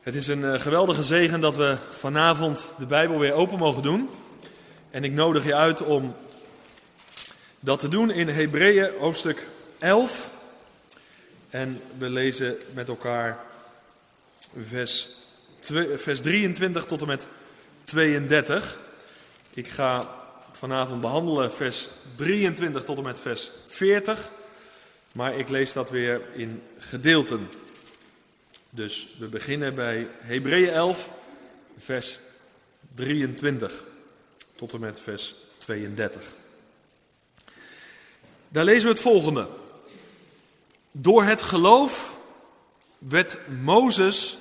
Het is een eh, geweldige zegen dat we vanavond de Bijbel weer open mogen doen. En ik nodig je uit om dat te doen in Hebreeën hoofdstuk 11. En we lezen met elkaar vers, vers 23 tot en met 32. Ik ga vanavond behandelen vers 23 tot en met vers 40. Maar ik lees dat weer in gedeelten. Dus we beginnen bij Hebreeën 11, vers 23 tot en met vers 32. Daar lezen we het volgende. Door het geloof werd Mozes,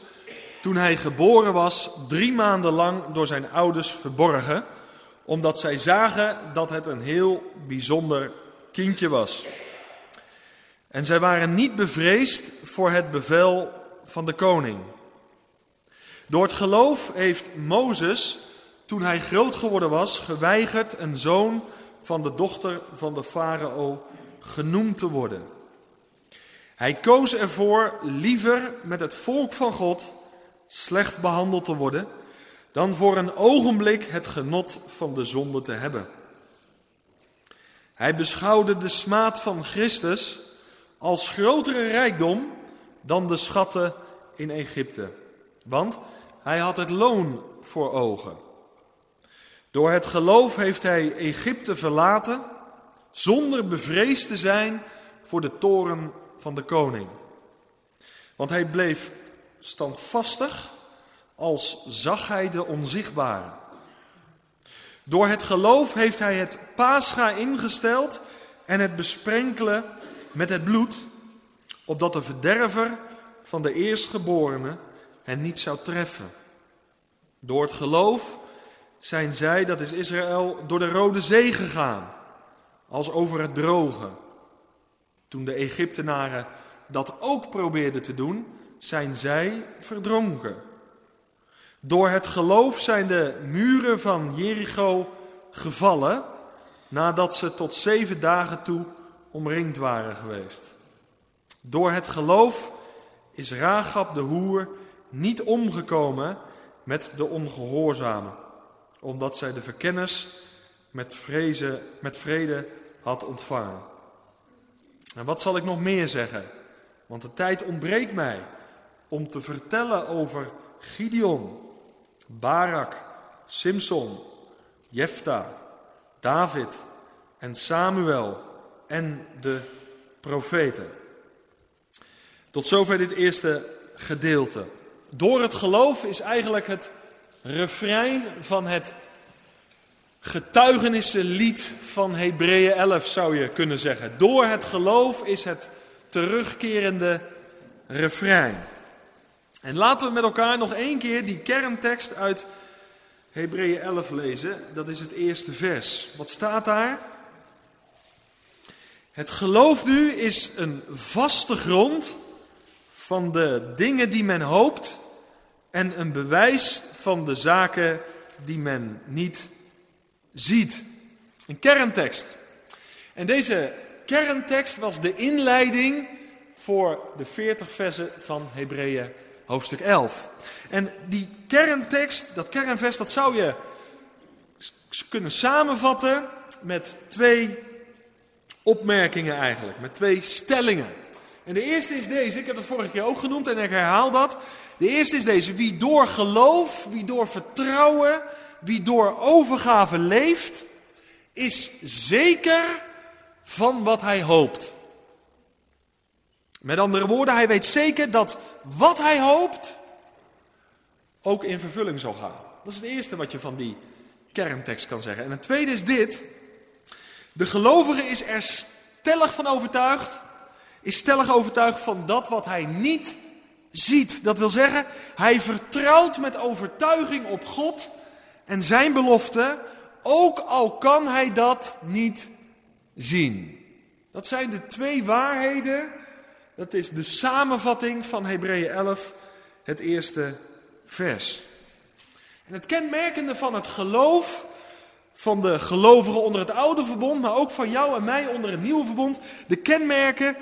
toen hij geboren was, drie maanden lang door zijn ouders verborgen, omdat zij zagen dat het een heel bijzonder kindje was. En zij waren niet bevreesd voor het bevel van de koning. Door het geloof heeft Mozes, toen hij groot geworden was, geweigerd een zoon van de dochter van de farao genoemd te worden. Hij koos ervoor liever met het volk van God slecht behandeld te worden, dan voor een ogenblik het genot van de zonde te hebben. Hij beschouwde de smaad van Christus als grotere rijkdom dan de schatten in Egypte. Want hij had het loon voor ogen. Door het geloof heeft hij Egypte verlaten zonder bevreesd te zijn voor de toren van de koning. Want hij bleef standvastig als zag hij de onzichtbare. Door het geloof heeft hij het pascha ingesteld en het besprenkelen met het bloed, opdat de verderver van de eerstgeborene hen niet zou treffen. Door het geloof zijn zij, dat is Israël, door de Rode Zee gegaan, als over het droge. Toen de Egyptenaren dat ook probeerden te doen, zijn zij verdronken. Door het geloof zijn de muren van Jericho gevallen, nadat ze tot zeven dagen toe omringd waren geweest. Door het geloof is Ragab de hoer niet omgekomen met de ongehoorzamen, omdat zij de verkennis met, vrezen, met vrede had ontvangen. En wat zal ik nog meer zeggen? Want de tijd ontbreekt mij om te vertellen over Gideon, Barak, Simson, Jefta, David en Samuel en de profeten. Tot zover dit eerste gedeelte. Door het geloof is eigenlijk het refrein van het getuigenissenlied van Hebreeën 11 zou je kunnen zeggen. Door het geloof is het terugkerende refrein. En laten we met elkaar nog één keer die kerntekst uit Hebreeën 11 lezen. Dat is het eerste vers. Wat staat daar? Het geloof nu is een vaste grond van de dingen die men hoopt en een bewijs van de zaken die men niet ziet. Een kerntekst. En deze kerntekst was de inleiding voor de 40 versen van Hebreeën hoofdstuk 11. En die kerntekst, dat kernvers, dat zou je kunnen samenvatten met twee opmerkingen eigenlijk, met twee stellingen. En de eerste is deze, ik heb het vorige keer ook genoemd en ik herhaal dat. De eerste is deze, wie door geloof, wie door vertrouwen, wie door overgave leeft, is zeker van wat hij hoopt. Met andere woorden, hij weet zeker dat wat hij hoopt ook in vervulling zal gaan. Dat is het eerste wat je van die kerntekst kan zeggen. En het tweede is dit. De gelovige is er stellig van overtuigd, is stellig overtuigd van dat wat hij niet ziet. Dat wil zeggen, hij vertrouwt met overtuiging op God en zijn belofte, ook al kan hij dat niet zien. Dat zijn de twee waarheden. Dat is de samenvatting van Hebreeën 11, het eerste vers. En het kenmerkende van het geloof van de gelovigen onder het oude verbond, maar ook van jou en mij onder het nieuwe verbond. De kenmerken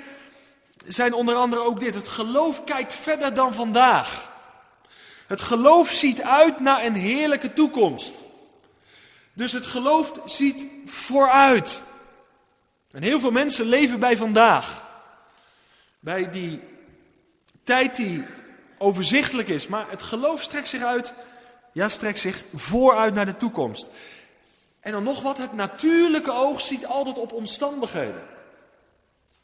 zijn onder andere ook dit. Het geloof kijkt verder dan vandaag. Het geloof ziet uit naar een heerlijke toekomst. Dus het geloof ziet vooruit. En heel veel mensen leven bij vandaag. Bij die tijd die overzichtelijk is. Maar het geloof strekt zich uit. Ja, strekt zich vooruit naar de toekomst. En dan nog wat, het natuurlijke oog ziet altijd op omstandigheden.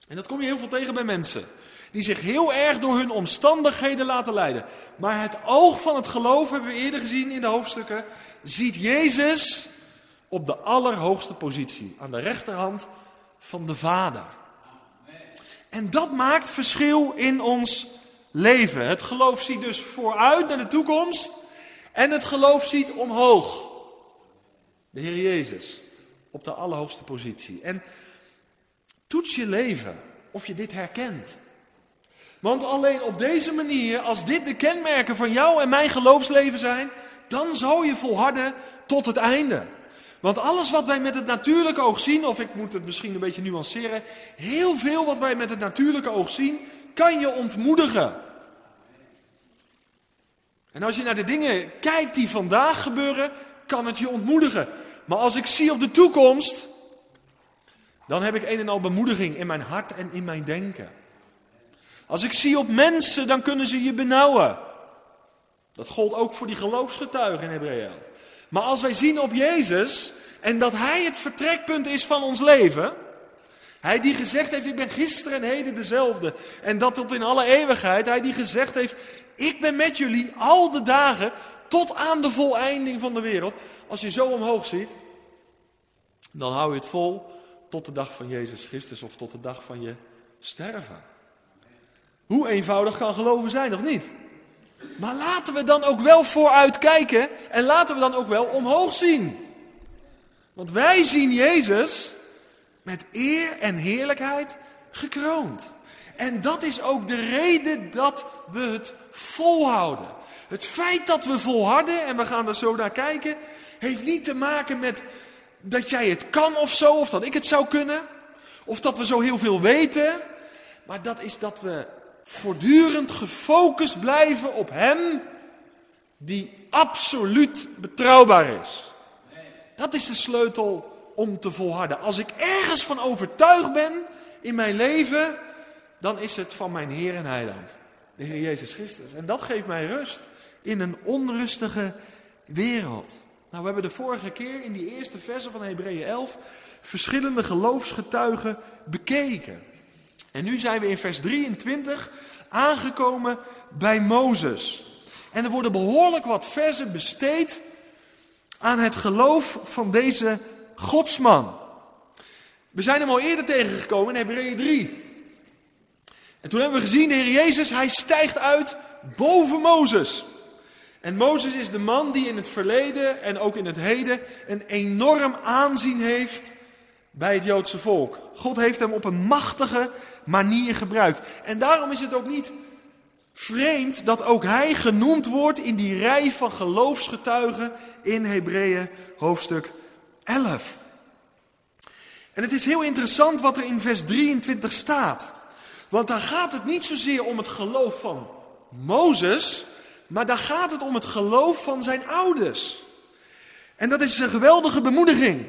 En dat kom je heel veel tegen bij mensen. Die zich heel erg door hun omstandigheden laten leiden. Maar het oog van het geloof, hebben we eerder gezien in de hoofdstukken, ziet Jezus op de allerhoogste positie. Aan de rechterhand van de Vader. En dat maakt verschil in ons leven. Het geloof ziet dus vooruit naar de toekomst. En het geloof ziet omhoog. De Heer Jezus. Op de allerhoogste positie. En toets je leven of je dit herkent. Want alleen op deze manier, als dit de kenmerken van jou en mijn geloofsleven zijn, dan zal je volharden tot het einde. Want alles wat wij met het natuurlijke oog zien, of ik moet het misschien een beetje nuanceren, heel veel wat wij met het natuurlijke oog zien, kan je ontmoedigen. En als je naar de dingen kijkt die vandaag gebeuren, kan het je ontmoedigen. Maar als ik zie op de toekomst, dan heb ik een en al bemoediging in mijn hart en in mijn denken. Als ik zie op mensen, dan kunnen ze je benauwen. Dat gold ook voor die geloofsgetuigen in Hebreeën. Maar als wij zien op Jezus en dat Hij het vertrekpunt is van ons leven. Hij die gezegd heeft, ik ben gisteren en heden dezelfde. En dat tot in alle eeuwigheid. Hij die gezegd heeft, ik ben met jullie al de dagen tot aan de voleinding van de wereld. Als je zo omhoog ziet, dan hou je het vol tot de dag van Jezus Christus of tot de dag van je sterven. Hoe eenvoudig kan geloven zijn, of niet? Maar laten we dan ook wel vooruit kijken en laten we dan ook wel omhoog zien. Want wij zien Jezus met eer en heerlijkheid gekroond. En dat is ook de reden dat we het volhouden. Het feit dat we volharden, en we gaan er zo naar kijken, heeft niet te maken met dat jij het kan of zo, of dat ik het zou kunnen, of dat we zo heel veel weten. Maar dat is dat we voortdurend gefocust blijven op Hem die absoluut betrouwbaar is. Dat is de sleutel om te volharden. Als ik ergens van overtuigd ben in mijn leven, dan is het van mijn Heer en Heiland, de Heer Jezus Christus. En dat geeft mij rust in een onrustige wereld. Nou, we hebben de vorige keer in die eerste versen van Hebreeën 11 verschillende geloofsgetuigen bekeken. En nu zijn we in vers 23 aangekomen bij Mozes. En er worden behoorlijk wat versen besteed aan het geloof van deze godsman. We zijn hem al eerder tegengekomen in Hebreeën 3. En toen hebben we gezien, de Heer Jezus, hij stijgt uit boven Mozes. En Mozes is de man die in het verleden en ook in het heden een enorm aanzien heeft bij het Joodse volk. God heeft hem op een machtige manier gebruikt. En daarom is het ook niet vreemd dat ook hij genoemd wordt in die rij van geloofsgetuigen in Hebreeën hoofdstuk 11. En het is heel interessant wat er in vers 23 staat. Want daar gaat het niet zozeer om het geloof van Mozes, maar daar gaat het om het geloof van zijn ouders. En dat is een geweldige bemoediging.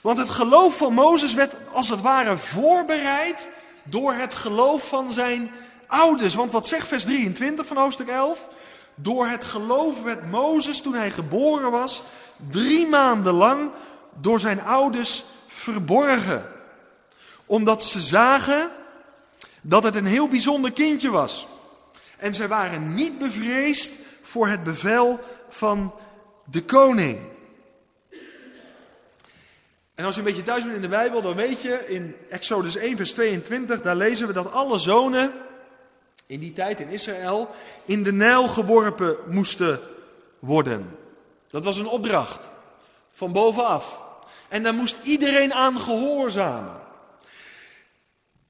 Want het geloof van Mozes werd als het ware voorbereid door het geloof van zijn ouders. Want wat zegt vers 23 van hoofdstuk 11? Door het geloof werd Mozes toen hij geboren was, drie maanden lang door zijn ouders verborgen. Omdat ze zagen dat het een heel bijzonder kindje was. En zij waren niet bevreesd voor het bevel van de koning. En als je een beetje thuis bent in de Bijbel, dan weet je in Exodus 1, vers 22, daar lezen we dat alle zonen in die tijd in Israël in de Nijl geworpen moesten worden. Dat was een opdracht van bovenaf. En daar moest iedereen aan gehoorzamen.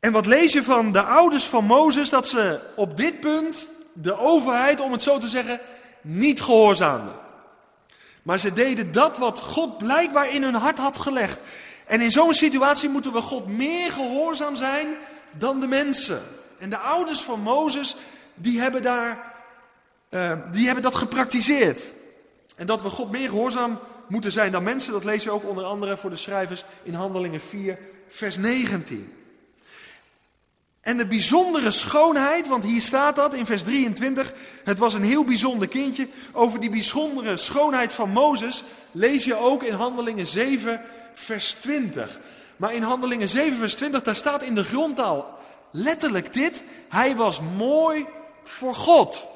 En wat lees je van de ouders van Mozes? Dat ze op dit punt de overheid, om het zo te zeggen, niet gehoorzaamden. Maar ze deden dat wat God blijkbaar in hun hart had gelegd. En in zo'n situatie moeten we God meer gehoorzaam zijn dan de mensen. En de ouders van Mozes, die hebben daar eh, die hebben dat gepraktiseerd. En dat we God meer gehoorzaam moeten zijn dan mensen, dat lees je ook onder andere voor de schrijvers in Handelingen 4, vers 19. En de bijzondere schoonheid, want hier staat dat in vers 23, het was een heel bijzonder kindje. Over die bijzondere schoonheid van Mozes lees je ook in Handelingen 7, vers 20. Maar in Handelingen 7, vers 20, daar staat in de grondtaal letterlijk dit. Hij was mooi voor God.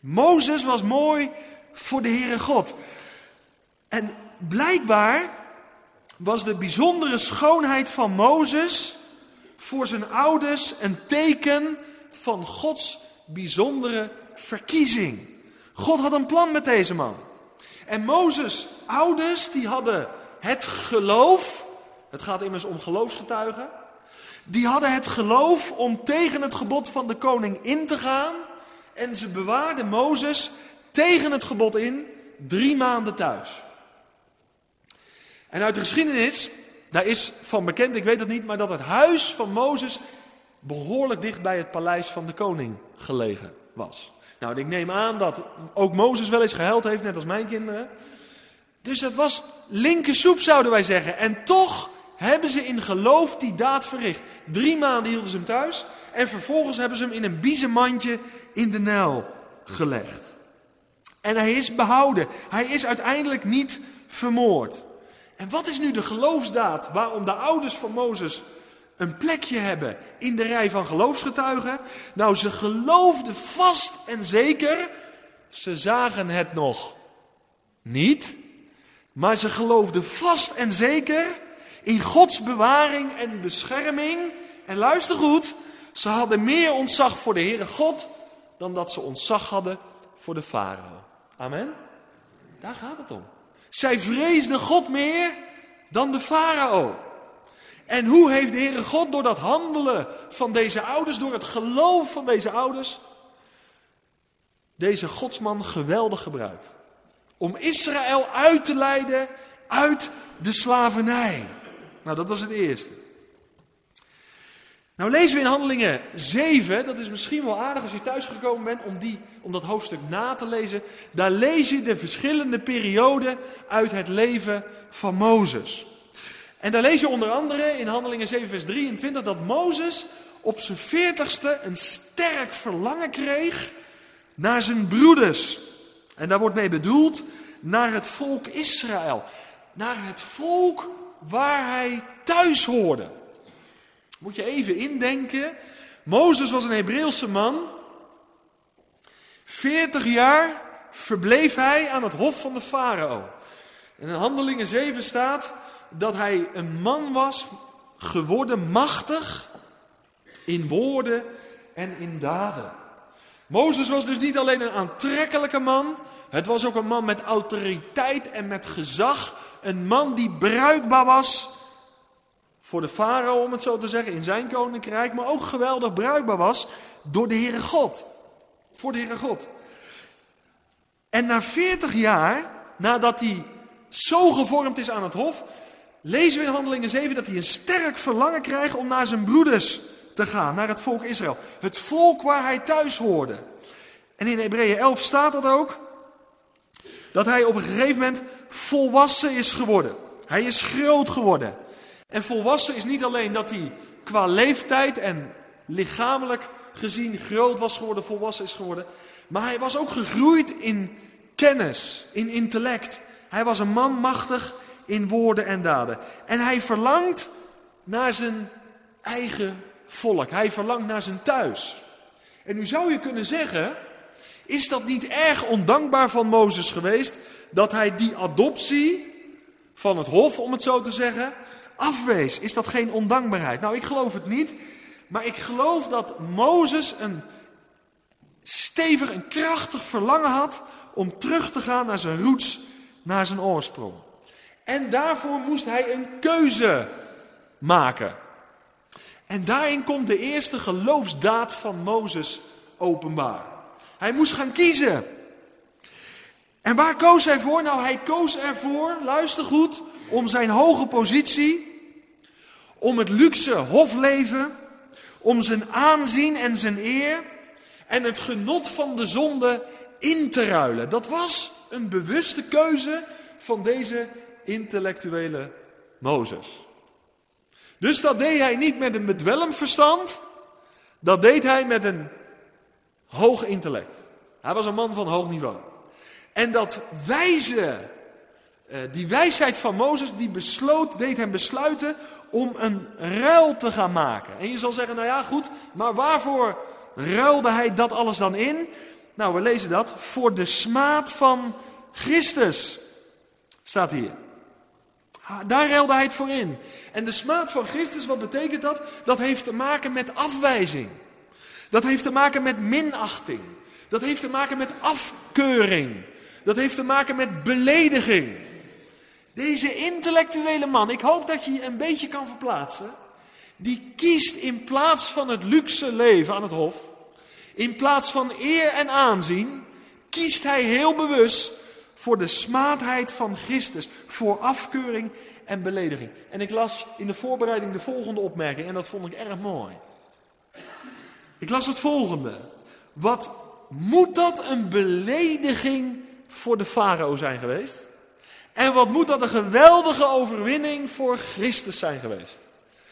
Mozes was mooi voor de Heere God. En blijkbaar was de bijzondere schoonheid van Mozes voor zijn ouders een teken van Gods bijzondere verkiezing. God had een plan met deze man. En Mozes' ouders, die hadden het geloof, het gaat immers om geloofsgetuigen, die hadden het geloof om tegen het gebod van de koning in te gaan. En ze bewaarden Mozes tegen het gebod in drie maanden thuis. En uit de geschiedenis, daar is van bekend, ik weet het niet, maar dat het huis van Mozes behoorlijk dicht bij het paleis van de koning gelegen was. Nou, ik neem aan dat ook Mozes wel eens gehuild heeft, net als mijn kinderen. Dus dat was linkersoep, zouden wij zeggen. En toch hebben ze in geloof die daad verricht. Drie maanden hielden ze hem thuis. En vervolgens hebben ze hem in een biezenmandje in de Nijl gelegd. En hij is behouden. Hij is uiteindelijk niet vermoord. En wat is nu de geloofsdaad waarom de ouders van Mozes een plekje hebben in de rij van geloofsgetuigen? Nou, ze geloofden vast en zeker. Ze zagen het nog niet. Maar ze geloofden vast en zeker in Gods bewaring en bescherming. En luister goed, ze hadden meer ontzag voor de Heere God dan dat ze ontzag hadden voor de farao. Amen? Daar gaat het om. Zij vreesden God meer dan de farao. En hoe heeft de Heere God door dat handelen van deze ouders, door het geloof van deze ouders, deze godsman geweldig gebruikt? Om Israël uit te leiden uit de slavernij. Nou, dat was het eerste. Nou lezen we in Handelingen 7, dat is misschien wel aardig als je thuisgekomen bent om, die, om dat hoofdstuk na te lezen. Daar lees je de verschillende perioden uit het leven van Mozes. En daar lees je onder andere in Handelingen 7 vers 23 dat Mozes op zijn veertigste een sterk verlangen kreeg naar zijn broeders. En daar wordt mee bedoeld naar het volk Israël. Naar het volk waar hij thuis hoorde. Moet je even indenken. Mozes was een Hebreeuwse man. 40 jaar verbleef hij aan het hof van de farao. In Handelingen 7 staat dat hij een man was geworden machtig in woorden en in daden. Mozes was dus niet alleen een aantrekkelijke man, het was ook een man met autoriteit en met gezag. Een man die bruikbaar was voor de farao, om het zo te zeggen, in zijn koninkrijk, maar ook geweldig bruikbaar was door de Heere God. Voor de Heere God. En na 40 jaar, nadat hij zo gevormd is aan het hof, lezen we in Handelingen 7 dat hij een sterk verlangen krijgt om naar zijn broeders te gaan, naar het volk Israël. Het volk waar hij thuis hoorde. En in Hebreeën 11 staat dat ook, dat hij op een gegeven moment volwassen is geworden. Hij is groot geworden. En volwassen is niet alleen dat hij qua leeftijd en lichamelijk gezien groot was geworden, volwassen is geworden. Maar hij was ook gegroeid in kennis, in intellect. Hij was een man machtig in woorden en daden. En hij verlangt naar zijn eigen volk. Hij verlangt naar zijn thuis. En nu zou je kunnen zeggen, is dat niet erg ondankbaar van Mozes geweest dat hij die adoptie van het hof, om het zo te zeggen, afwees. Is dat geen ondankbaarheid? Nou, ik geloof het niet. Maar ik geloof dat Mozes een stevig en krachtig verlangen had om terug te gaan naar zijn roots, naar zijn oorsprong. En daarvoor moest hij een keuze maken. En daarin komt de eerste geloofsdaad van Mozes openbaar. Hij moest gaan kiezen. En waar koos hij voor? Nou, hij koos ervoor, luister goed, om zijn hoge positie om het luxe hofleven, om zijn aanzien en zijn eer. en het genot van de zonde in te ruilen. Dat was een bewuste keuze van deze intellectuele Mozes. Dus dat deed hij niet met een bedwelm verstand, dat deed hij met een hoog intellect. Hij was een man van hoog niveau. En dat wijze, die wijsheid van Mozes, die besloot, deed hem besluiten om een ruil te gaan maken. En je zal zeggen, nou ja, goed, maar waarvoor ruilde hij dat alles dan in? Nou, we lezen dat. Voor de smaad van Christus, staat hier. Daar ruilde hij het voor in. En de smaad van Christus, wat betekent dat? Dat heeft te maken met afwijzing. Dat heeft te maken met minachting. Dat heeft te maken met afkeuring. Dat heeft te maken met belediging. Deze intellectuele man, ik hoop dat je je een beetje kan verplaatsen. Die kiest in plaats van het luxe leven aan het hof, in plaats van eer en aanzien, kiest hij heel bewust voor de smaadheid van Christus, voor afkeuring en belediging. En ik las in de voorbereiding de volgende opmerking en dat vond ik erg mooi. Ik las het volgende. Wat moet dat een belediging voor de farao zijn geweest? En wat moet dat een geweldige overwinning voor Christus zijn geweest?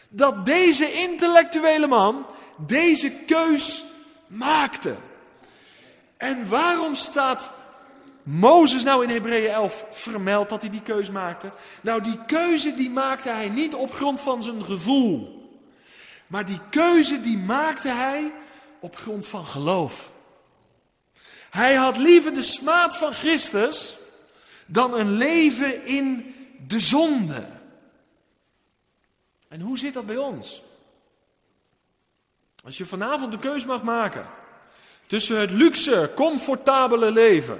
Dat deze intellectuele man deze keus maakte. En waarom staat Mozes nou in Hebreeën 11 vermeld dat hij die keus maakte? Nou, die keuze die maakte hij niet op grond van zijn gevoel. Maar die keuze die maakte hij op grond van geloof. Hij had liever de smaad van Christus dan een leven in de zonde. En hoe zit dat bij ons? Als je vanavond de keus mag maken tussen het luxe, comfortabele leven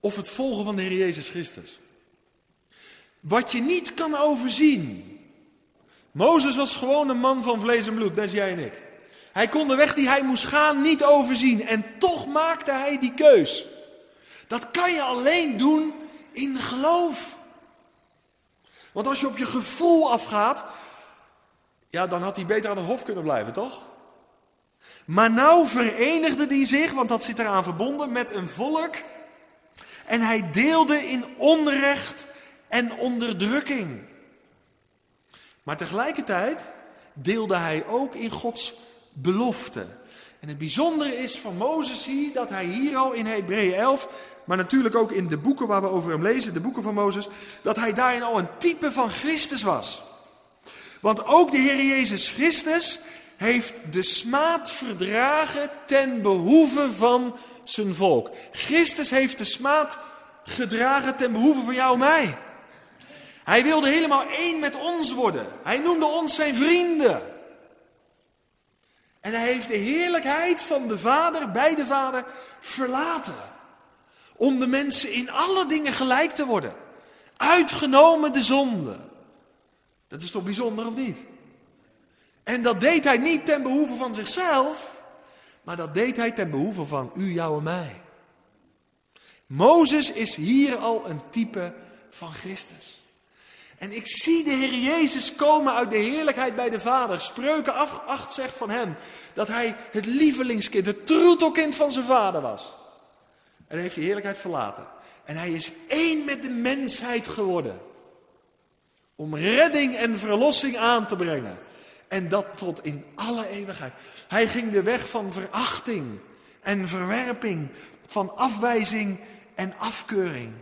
of het volgen van de Heer Jezus Christus. Wat je niet kan overzien. Mozes was gewoon een man van vlees en bloed, net als jij en ik. Hij kon de weg die hij moest gaan niet overzien en toch maakte hij die keus. Dat kan je alleen doen in geloof. Want als je op je gevoel afgaat, ja, dan had hij beter aan het hof kunnen blijven, toch? Maar nou verenigde hij zich, want dat zit eraan verbonden, met een volk. En hij deelde in onrecht en onderdrukking. Maar tegelijkertijd deelde hij ook in Gods belofte. En het bijzondere is van Mozes hier dat hij hier al in Hebreeën 11, maar natuurlijk ook in de boeken waar we over hem lezen, de boeken van Mozes, dat hij daarin al een type van Christus was. Want ook de Heer Jezus Christus heeft de smaad verdragen ten behoeve van zijn volk. Christus heeft de smaad gedragen ten behoeve van jou en mij. Hij wilde helemaal één met ons worden. Hij noemde ons zijn vrienden. En hij heeft de heerlijkheid van de Vader bij de Vader verlaten. Om de mensen in alle dingen gelijk te worden. Uitgenomen de zonde. Dat is toch bijzonder of niet? En dat deed hij niet ten behoeve van zichzelf, maar dat deed hij ten behoeve van u, jou en mij. Mozes is hier al een type van Christus. En ik zie de Heer Jezus komen uit de heerlijkheid bij de Vader. Spreuken 8 zegt van hem dat hij het lievelingskind, het troetelkind van zijn vader was. En hij heeft die heerlijkheid verlaten. En hij is één met de mensheid geworden. Om redding en verlossing aan te brengen. En dat tot in alle eeuwigheid. Hij ging de weg van verachting en verwerping, van afwijzing en afkeuring.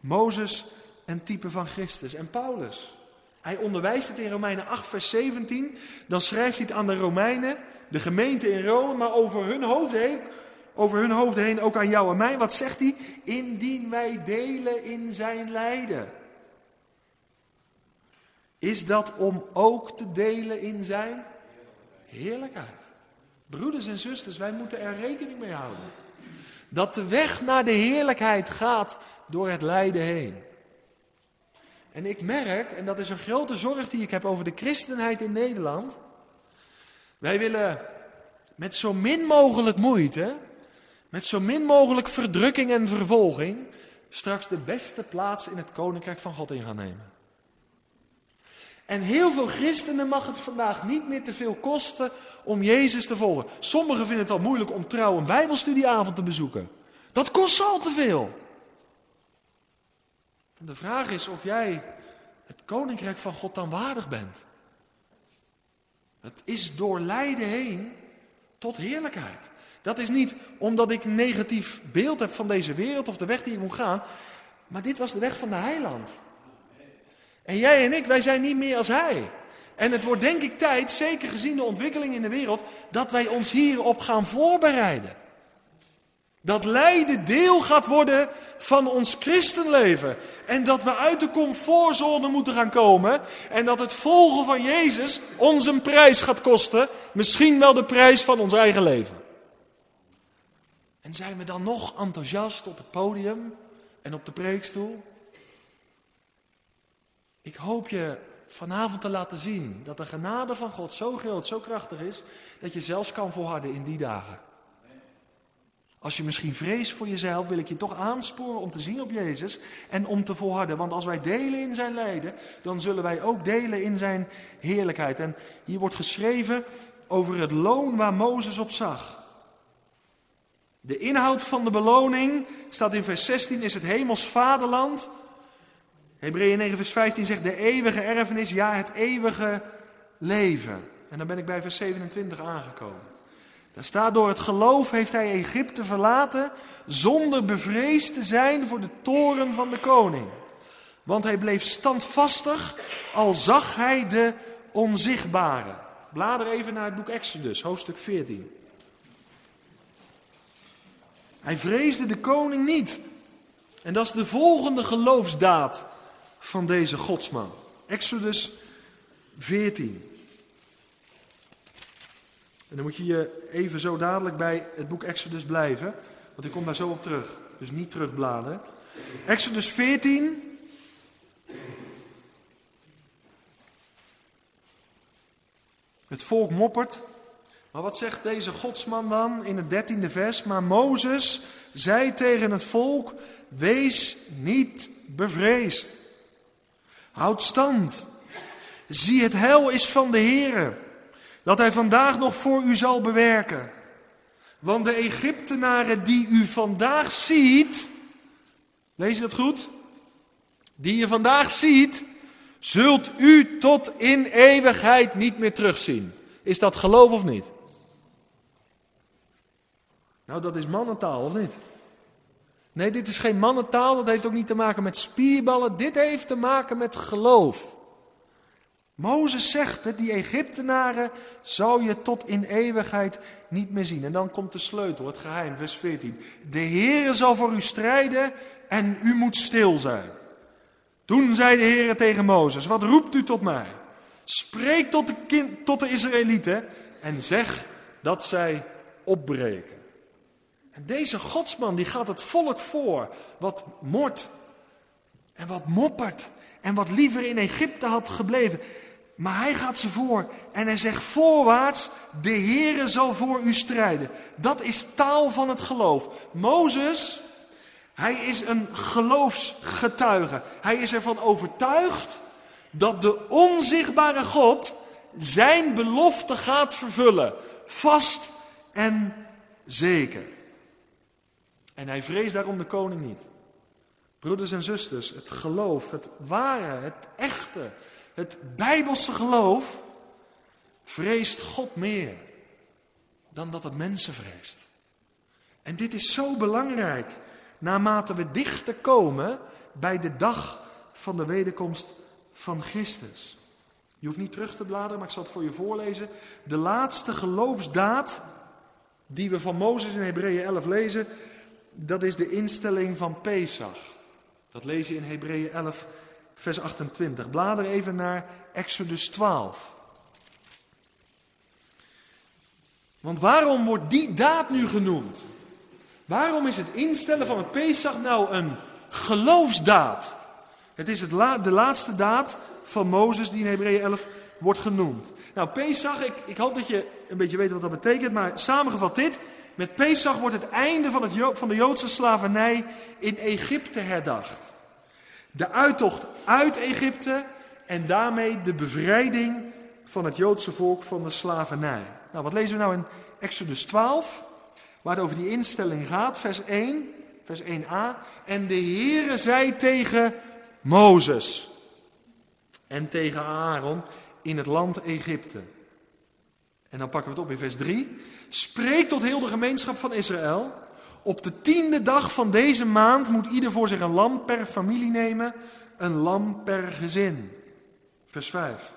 Mozes een type van Christus. En Paulus, hij onderwijst het in Romeinen 8, vers 17. Dan schrijft hij het aan de Romeinen, de gemeente in Rome, maar over hun hoofden heen, over hun hoofden heen ook aan jou en mij. Wat zegt hij? Indien wij delen in zijn lijden. Is dat om ook te delen in zijn heerlijkheid? Broeders en zusters, wij moeten er rekening mee houden. Dat de weg naar de heerlijkheid gaat door het lijden heen. En ik merk, en dat is een grote zorg die ik heb over de christenheid in Nederland. Wij willen met zo min mogelijk moeite, met zo min mogelijk verdrukking en vervolging, straks de beste plaats in het koninkrijk van God in gaan nemen. En heel veel christenen mag het vandaag niet meer te veel kosten om Jezus te volgen. Sommigen vinden het al moeilijk om trouw een bijbelstudieavond te bezoeken. Dat kost al te veel. De vraag is of jij het koninkrijk van God dan waardig bent. Het is door lijden heen tot heerlijkheid. Dat is niet omdat ik een negatief beeld heb van deze wereld of de weg die ik moet gaan. Maar dit was de weg van de heiland. En jij en ik, wij zijn niet meer als hij. En het wordt denk ik tijd, zeker gezien de ontwikkeling in de wereld, dat wij ons hierop gaan voorbereiden. Dat lijden deel gaat worden van ons christenleven. En dat we uit de comfortzone moeten gaan komen. En dat het volgen van Jezus ons een prijs gaat kosten. Misschien wel de prijs van ons eigen leven. En zijn we dan nog enthousiast op het podium en op de preekstoel? Ik hoop je vanavond te laten zien dat de genade van God zo groot, zo krachtig is, dat je zelfs kan volharden in die dagen. Als je misschien vreest voor jezelf, wil ik je toch aansporen om te zien op Jezus en om te volharden. Want als wij delen in zijn lijden, dan zullen wij ook delen in zijn heerlijkheid. En hier wordt geschreven over het loon waar Mozes op zag. De inhoud van de beloning staat in vers 16, is het hemels vaderland. Hebreeën 9 vers 15 zegt de eeuwige erfenis, ja het eeuwige leven. En dan ben ik bij vers 27 aangekomen. Daar staat door het geloof heeft hij Egypte verlaten zonder bevreesd te zijn voor de toren van de koning. Want hij bleef standvastig al zag hij de onzichtbare. Blader even naar het boek Exodus, hoofdstuk 14. Hij vreesde de koning niet. En dat is de volgende geloofsdaad van deze godsman. Exodus 14. En dan moet je je even zo dadelijk bij het boek Exodus blijven. Want ik kom daar zo op terug. Dus niet terugbladen. Exodus 14. Het volk moppert. Maar wat zegt deze godsman dan in het dertiende vers? Maar Mozes zei tegen het volk: Wees niet bevreesd. Houd stand. Zie, het heil is van de Heere dat hij vandaag nog voor u zal bewerken. Want de Egyptenaren die u vandaag ziet, lees je dat goed? Die je vandaag ziet, zult u tot in eeuwigheid niet meer terugzien. Is dat geloof of niet? Nou, dat is mannentaal, of niet? Nee, dit is geen mannentaal, dat heeft ook niet te maken met spierballen, dit heeft te maken met geloof. Mozes zegt het, die Egyptenaren zou je tot in eeuwigheid niet meer zien. En dan komt de sleutel, het geheim, vers 14. De Heere zal voor u strijden en u moet stil zijn. Toen zei de Heere tegen Mozes, wat roept u tot mij? Spreek tot de, kind, tot de Israëlieten en zeg dat zij opbreken. En deze godsman die gaat het volk voor, wat mort en wat moppert en wat liever in Egypte had gebleven. Maar hij gaat ze voor en hij zegt voorwaarts, de Heere zal voor u strijden. Dat is taal van het geloof. Mozes, hij is een geloofsgetuige. Hij is ervan overtuigd dat de onzichtbare God zijn belofte gaat vervullen. Vast en zeker. En hij vreest daarom de koning niet. Broeders en zusters, het geloof, het ware, het echte, het bijbelse geloof vreest God meer dan dat het mensen vreest. En dit is zo belangrijk naarmate we dichter komen bij de dag van de wederkomst van Christus. Je hoeft niet terug te bladeren, maar ik zal het voor je voorlezen. De laatste geloofsdaad die we van Mozes in Hebreeën 11 lezen, dat is de instelling van Pesach. Dat lees je in Hebreeën 11, vers 28. Blader even naar Exodus 12. Want waarom wordt die daad nu genoemd? Waarom is het instellen van het Pesach nou een geloofsdaad? Het is het de laatste daad van Mozes die in Hebreeën 11 wordt genoemd. Nou, Pesach, ik, ik hoop dat je een beetje weet wat dat betekent, maar samengevat dit. Met Pesach wordt het einde van, het, van de Joodse slavernij in Egypte herdacht. De uittocht uit Egypte en daarmee de bevrijding van het Joodse volk van de slavernij. Nou, wat lezen we nou in Exodus 12, waar het over die instelling gaat, vers 1, vers 1a. En de Heere zei tegen Mozes en tegen Aaron in het land Egypte. En dan pakken we het op in vers 3. Spreek tot heel de gemeenschap van Israël. Op de tiende dag van deze maand moet ieder voor zich een lam per familie nemen, een lam per gezin. Vers 5.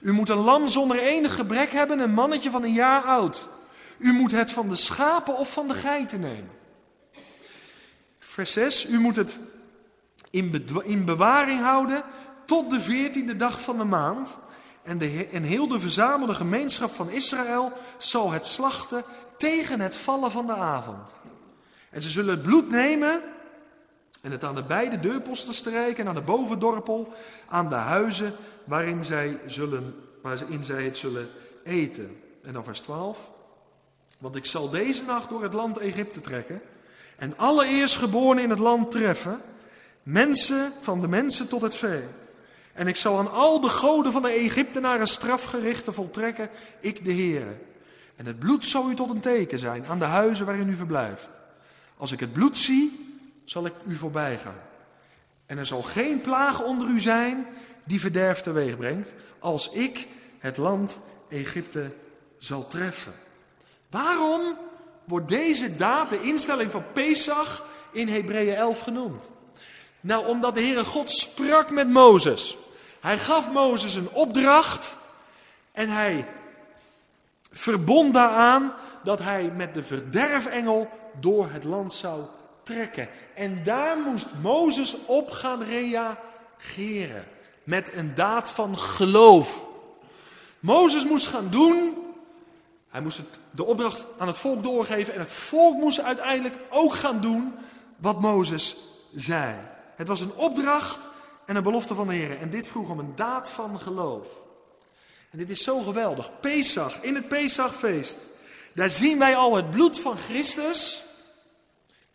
U moet een lam zonder enig gebrek hebben, een mannetje van een jaar oud. U moet het van de schapen of van de geiten nemen. Vers 6. U moet het in, in bewaring houden tot de veertiende dag van de maand. En, de, en heel de verzamelde gemeenschap van Israël zal het slachten tegen het vallen van de avond. En ze zullen het bloed nemen en het aan de beide deurposten strijken en aan de bovendorpel, aan de huizen waarin zij, zullen, waarin zij het zullen eten. En dan vers 12. Want ik zal deze nacht door het land Egypte trekken en alle eerstgeborenen in het land treffen, mensen van de mensen tot het vee. En ik zal aan al de goden van de Egyptenaren strafgerichten voltrekken, ik de Heere. En het bloed zal u tot een teken zijn aan de huizen waarin u verblijft. Als ik het bloed zie, zal ik u voorbij gaan. En er zal geen plaag onder u zijn die verderf teweeg brengt, als ik het land Egypte zal treffen. Waarom wordt deze daad, de instelling van Pesach, in Hebreeën 11 genoemd? Nou, omdat de Heere God sprak met Mozes. Hij gaf Mozes een opdracht en hij verbond daaraan dat hij met de verderfengel door het land zou trekken. En daar moest Mozes op gaan reageren met een daad van geloof. Mozes moest gaan doen, hij moest de opdracht aan het volk doorgeven en het volk moest uiteindelijk ook gaan doen wat Mozes zei. Het was een opdracht en een belofte van de Heer. En dit vroeg om een daad van geloof. En dit is zo geweldig. Pesach, in het Pesachfeest. Daar zien wij al het bloed van Christus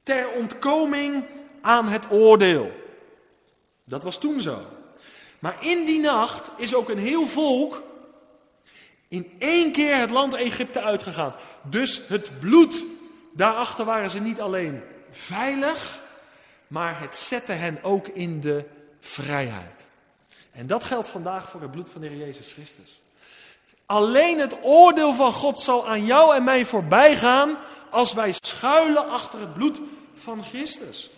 ter ontkoming aan het oordeel. Dat was toen zo. Maar in die nacht is ook een heel volk in één keer het land Egypte uitgegaan. Dus het bloed, daarachter waren ze niet alleen veilig, maar het zette hen ook in de vrijheid. En dat geldt vandaag voor het bloed van de Heer Jezus Christus. Alleen het oordeel van God zal aan jou en mij voorbij gaan als wij schuilen achter het bloed van Christus.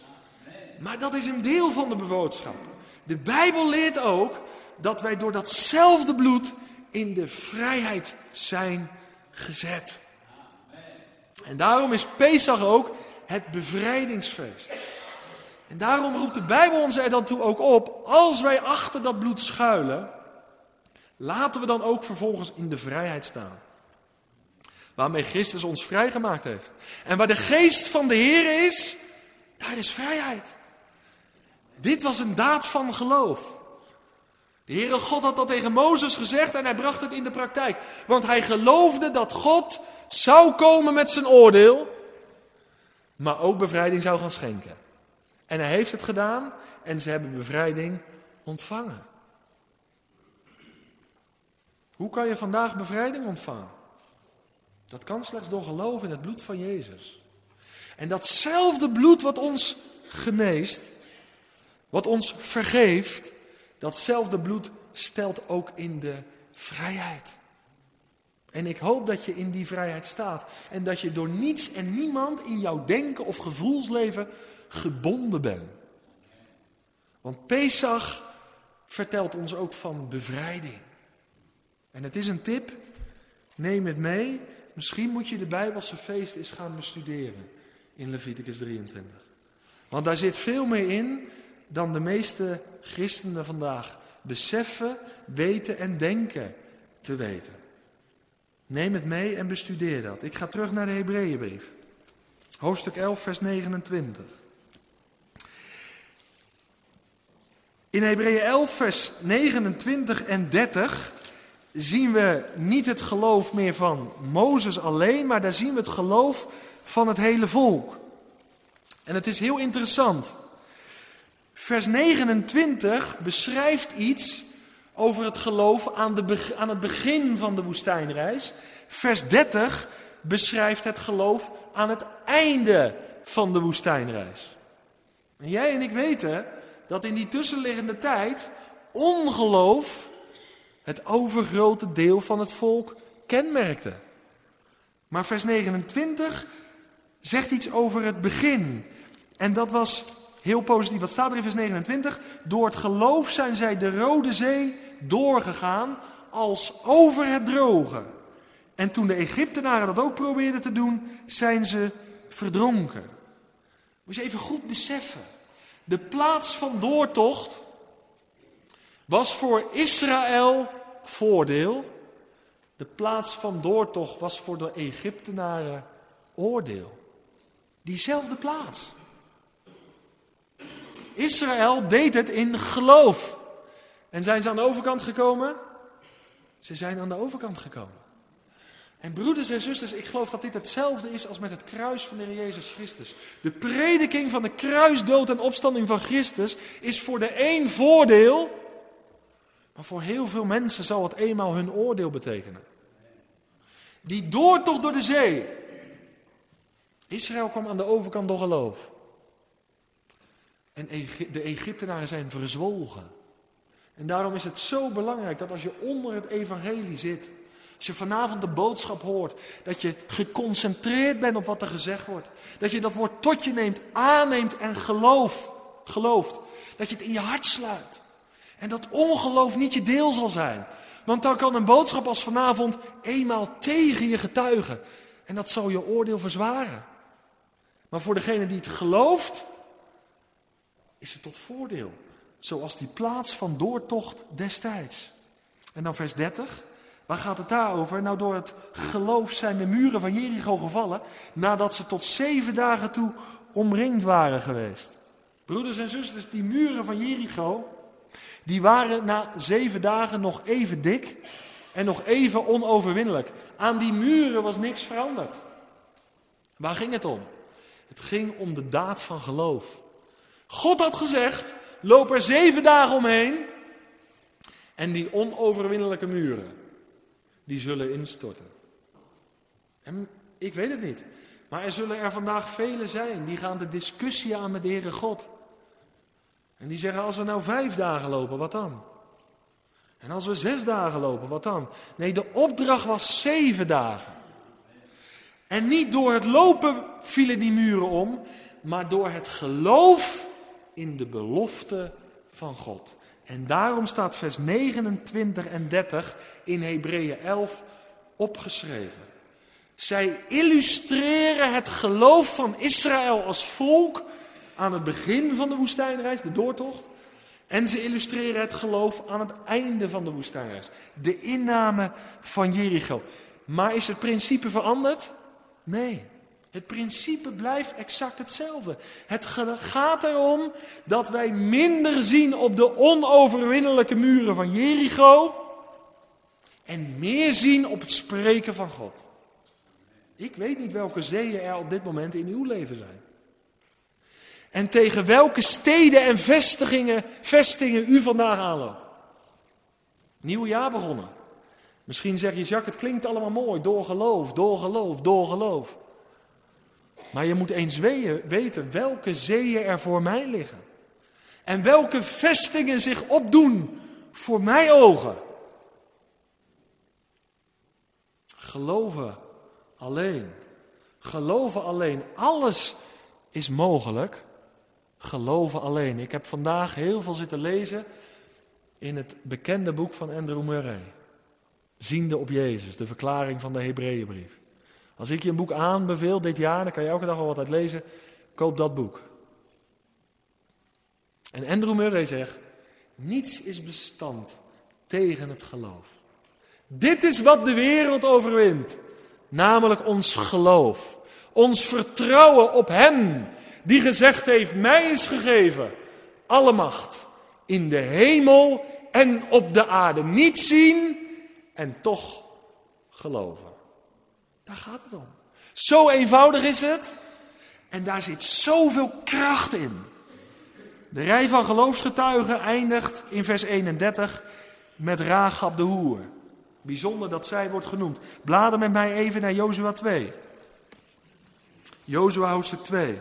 Maar dat is een deel van de bewoordschap. De Bijbel leert ook dat wij door datzelfde bloed in de vrijheid zijn gezet. En daarom is Pesach ook het bevrijdingsfeest. En daarom roept de Bijbel ons er dan toe ook op, als wij achter dat bloed schuilen, laten we dan ook vervolgens in de vrijheid staan. Waarmee Christus ons vrijgemaakt heeft. En waar de geest van de Heer is, daar is vrijheid. Dit was een daad van geloof. De Heere God had dat tegen Mozes gezegd en hij bracht het in de praktijk. Want hij geloofde dat God zou komen met zijn oordeel, maar ook bevrijding zou gaan schenken. En hij heeft het gedaan en ze hebben bevrijding ontvangen. Hoe kan je vandaag bevrijding ontvangen? Dat kan slechts door geloof in het bloed van Jezus. En datzelfde bloed wat ons geneest, wat ons vergeeft, datzelfde bloed stelt ook in de vrijheid. En ik hoop dat je in die vrijheid staat. En dat je door niets en niemand in jouw denken of gevoelsleven gebonden bent. Want Pesach vertelt ons ook van bevrijding. En het is een tip, neem het mee. Misschien moet je de Bijbelse feest eens gaan bestuderen in Leviticus 23. Want daar zit veel meer in dan de meeste christenen vandaag beseffen, weten en denken te weten. Neem het mee en bestudeer dat. Ik ga terug naar de Hebreeënbrief. Hoofdstuk 11, vers 29. In Hebreeën 11, vers 29 en 30 zien we niet het geloof meer van Mozes alleen, maar daar zien we het geloof van het hele volk. En het is heel interessant. Vers 29 beschrijft iets over het geloof aan, de, aan het begin van de woestijnreis. Vers 30 beschrijft het geloof aan het einde van de woestijnreis. En jij en ik weten dat in die tussenliggende tijd ongeloof het overgrote deel van het volk kenmerkte. Maar vers 29 zegt iets over het begin. En dat was heel positief. Wat staat er in vers 29? Door het geloof zijn zij de Rode Zee doorgegaan als over het droge. En toen de Egyptenaren dat ook probeerden te doen, zijn ze verdronken. Moet je even goed beseffen. De plaats van doortocht was voor Israël voordeel. De plaats van doortocht was voor de Egyptenaren oordeel. Diezelfde plaats. Israël deed het in geloof. En zijn ze aan de overkant gekomen? Ze zijn aan de overkant gekomen. En broeders en zusters, ik geloof dat dit hetzelfde is als met het kruis van de Heer Jezus Christus. De prediking van de kruisdood en opstanding van Christus is voor de een voordeel, maar voor heel veel mensen zal het eenmaal hun oordeel betekenen. Die doortocht door de zee. Israël kwam aan de overkant door geloof. En de Egyptenaren zijn verzwolgen. En daarom is het zo belangrijk dat als je onder het evangelie zit, als je vanavond de boodschap hoort, dat je geconcentreerd bent op wat er gezegd wordt. Dat je dat woord tot je neemt, aanneemt en geloof, gelooft. Dat je het in je hart sluit. En dat ongeloof niet je deel zal zijn. Want dan kan een boodschap als vanavond eenmaal tegen je getuigen. En dat zal je oordeel verzwaren. Maar voor degene die het gelooft, is het tot voordeel. Zoals die plaats van doortocht destijds. En dan vers 30. Waar gaat het daarover? Nou, door het geloof zijn de muren van Jericho gevallen. Nadat ze tot zeven dagen toe omringd waren geweest. Broeders en zusters, die muren van Jericho. Die waren na zeven dagen nog even dik. En nog even onoverwinnelijk. Aan die muren was niks veranderd. Waar ging het om? Het ging om de daad van geloof. God had gezegd: loop er zeven dagen omheen. En die onoverwinnelijke muren, die zullen instorten. En ik weet het niet. Maar er zullen er vandaag velen zijn die gaan de discussie aan met de Heere God. En die zeggen, als we nou vijf dagen lopen, wat dan? En als we zes dagen lopen, wat dan? Nee, de opdracht was zeven dagen. En niet door het lopen vielen die muren om, maar door het geloof in de belofte van God. En daarom staat vers 29 en 30 in Hebreeën 11 opgeschreven. Zij illustreren het geloof van Israël als volk aan het begin van de woestijnreis, de doortocht. En ze illustreren het geloof aan het einde van de woestijnreis, de inname van Jericho. Maar is het principe veranderd? Nee. Het principe blijft exact hetzelfde. Het gaat erom dat wij minder zien op de onoverwinnelijke muren van Jericho en meer zien op het spreken van God. Ik weet niet welke zeeën er op dit moment in uw leven zijn. En tegen welke steden en vestigingen, vestingen u vandaag aanloopt. Nieuw jaar begonnen. Misschien zeg je, Jacques, het klinkt allemaal mooi. Door geloof, door geloof, door geloof. Maar je moet eens weten welke zeeën er voor mij liggen. En welke vestingen zich opdoen voor mijn ogen. Geloven alleen. Geloven alleen. Alles is mogelijk. Geloven alleen. Ik heb vandaag heel veel zitten lezen in het bekende boek van Andrew Murray. Ziende op Jezus, de verklaring van de Hebreeënbrief. Als ik je een boek aanbeveel dit jaar, dan kan je elke dag al wat uit lezen. Koop dat boek. En Andrew Murray zegt: niets is bestand tegen het geloof. Dit is wat de wereld overwint, namelijk ons geloof. Ons vertrouwen op Hem die gezegd heeft: Mij is gegeven alle macht in de hemel en op de aarde. Niet zien en toch geloven. Daar gaat het om. Zo eenvoudig is het. En daar zit zoveel kracht in. De rij van geloofsgetuigen eindigt in vers 31 met Rahab de hoer. Bijzonder dat zij wordt genoemd. Blader met mij even naar Jozua 2. Jozua hoofdstuk 2.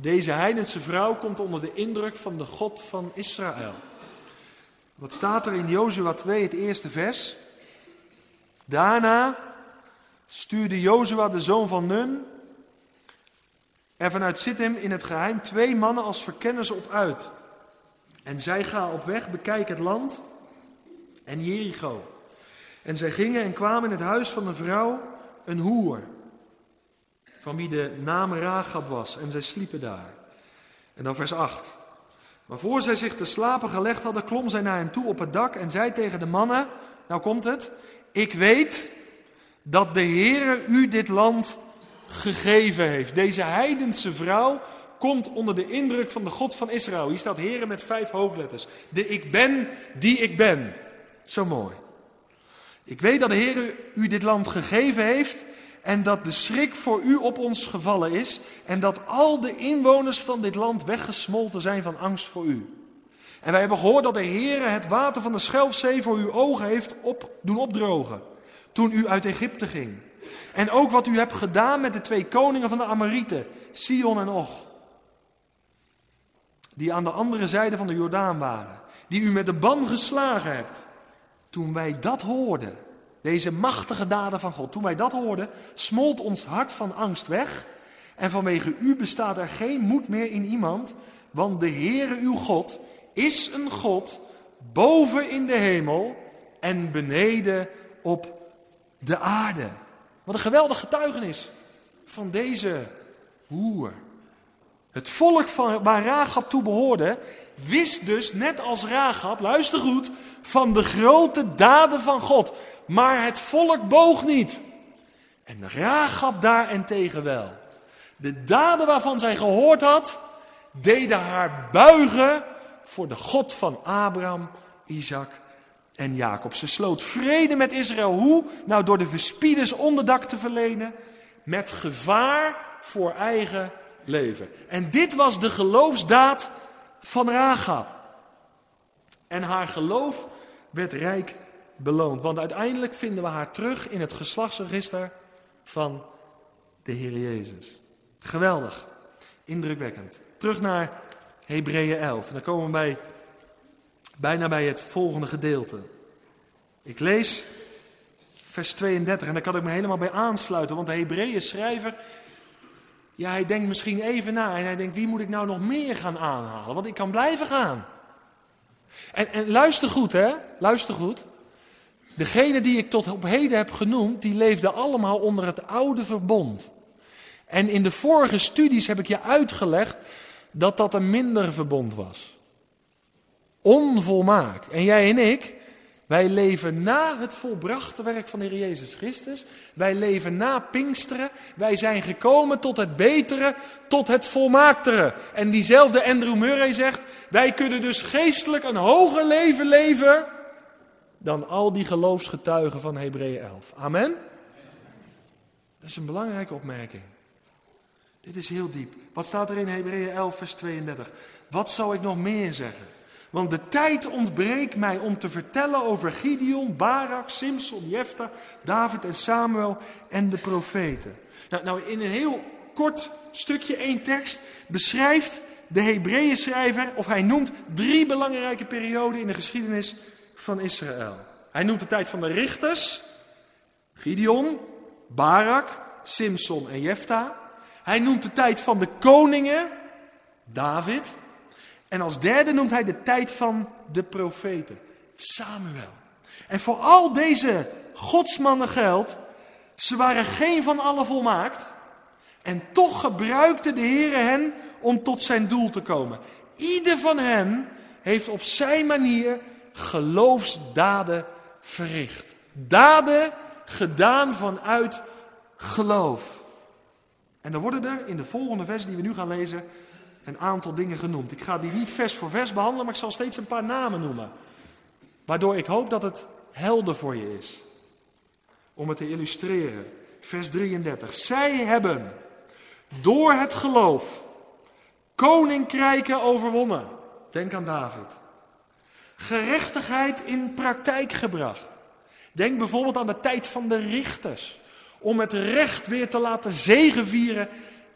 Deze heidense vrouw komt onder de indruk van de God van Israël. Wat staat er in Jozua 2, het eerste vers? Daarna stuurde Jozua, de zoon van Nun, er vanuit Sittim in het geheim twee mannen als verkenners op uit. En zij gaan op weg, bekijken het land en Jericho. En zij gingen en kwamen in het huis van een vrouw, een hoer van wie de naam Ragab was, en zij sliepen daar. En dan vers 8. Maar voor zij zich te slapen gelegd hadden, klom zij naar hen toe op het dak en zei tegen de mannen, nou komt het, ik weet dat de Heere u dit land gegeven heeft. Deze heidense vrouw komt onder de indruk van de God van Israël. Hier staat Heere met vijf hoofdletters. De ik ben die ik ben. Zo mooi. Ik weet dat de Heer u dit land gegeven heeft en dat de schrik voor u op ons gevallen is en dat al de inwoners van dit land weggesmolten zijn van angst voor u. En wij hebben gehoord dat de Heer het water van de Schelfzee voor uw ogen heeft op, doen opdrogen toen u uit Egypte ging. En ook wat u hebt gedaan met de twee koningen van de Amorieten, Sion en Och. Die aan de andere zijde van de Jordaan waren. Die u met de ban geslagen hebt. Toen wij dat hoorden, deze machtige daden van God. Toen wij dat hoorden, smolt ons hart van angst weg. En vanwege u bestaat er geen moed meer in iemand, want de Heere uw God is een God boven in de hemel en beneden op de aarde. Wat een geweldig getuigenis van deze hoer. Het volk van, waar Rahab toe behoorde, wist dus net als Rahab, luister goed, van de grote daden van God. Maar het volk boog niet. En Rahab daarentegen wel. De daden waarvan zij gehoord had, deden haar buigen voor de God van Abraham, Isaac en Jacob. Ze sloot vrede met Israël. Hoe? Nou, door de verspieders onderdak te verlenen met gevaar voor eigen leven. En dit was de geloofsdaad van Rahab. En haar geloof werd rijk beloond. Want uiteindelijk vinden we haar terug in het geslachtsregister van de Heer Jezus. Geweldig. Indrukwekkend. Terug naar Hebreeën 11. En dan komen we bij, bijna bij het volgende gedeelte. Ik lees vers 32 en daar kan ik me helemaal bij aansluiten. Want de Hebreeën schrijver, ja hij denkt misschien even na en hij denkt wie moet ik nou nog meer gaan aanhalen? Want ik kan blijven gaan. En, en luister goed hè, luister goed. Degene die ik tot op heden heb genoemd, die leefden allemaal onder het oude verbond. En in de vorige studies heb ik je uitgelegd dat dat een minder verbond was. Onvolmaakt. En jij en ik, wij leven na het volbrachte werk van de Heer Jezus Christus. Wij leven na Pinksteren. Wij zijn gekomen tot het betere, tot het volmaaktere. En diezelfde Andrew Murray zegt, wij kunnen dus geestelijk een hoger leven leven dan al die geloofsgetuigen van Hebreeën 11. Amen? Dat is een belangrijke opmerking. Dit is heel diep. Wat staat er in Hebreeën 11, vers 32? Wat zou ik nog meer zeggen? Want de tijd ontbreekt mij om te vertellen over Gideon, Barak, Simson, Jefta, David en Samuel en de profeten. Nou, nou in een heel kort stukje, één tekst, beschrijft de Hebreeën schrijver, of hij noemt drie belangrijke perioden in de geschiedenis van Israël. Hij noemt de tijd van de richters, Gideon, Barak, Simson en Jefta. Hij noemt de tijd van de koningen, David. En als derde noemt hij de tijd van de profeten, Samuel. En voor al deze godsmannen geldt, ze waren geen van allen volmaakt. En toch gebruikte de Heer hen om tot zijn doel te komen. Ieder van hen heeft op zijn manier geloofsdaden verricht. Daden gedaan vanuit geloof. En dan worden er in de volgende vers die we nu gaan lezen een aantal dingen genoemd. Ik ga die niet vers voor vers behandelen, maar ik zal steeds een paar namen noemen. Waardoor ik hoop dat het helder voor je is. om het te illustreren. Vers 33. Zij hebben door het geloof koninkrijken overwonnen. Denk aan David. Gerechtigheid in praktijk gebracht. Denk bijvoorbeeld aan de tijd van de richters. Om het recht weer te laten zegenvieren,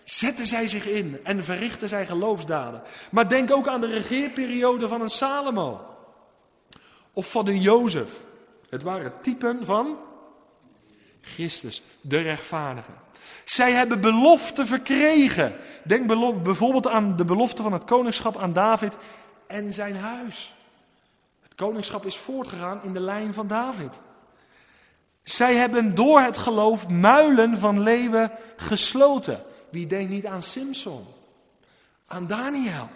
zetten zij zich in en verrichten zij geloofsdaden. Maar denk ook aan de regeerperiode van een Salomo. Of van een Jozef. Het waren typen van Christus, de rechtvaardige. Zij hebben beloften verkregen. Denk bijvoorbeeld aan de belofte van het koningschap aan David en zijn huis. Koningschap is voortgegaan in de lijn van David. Zij hebben door het geloof muilen van leeuwen gesloten. Wie denkt niet aan Simson? Aan Daniel.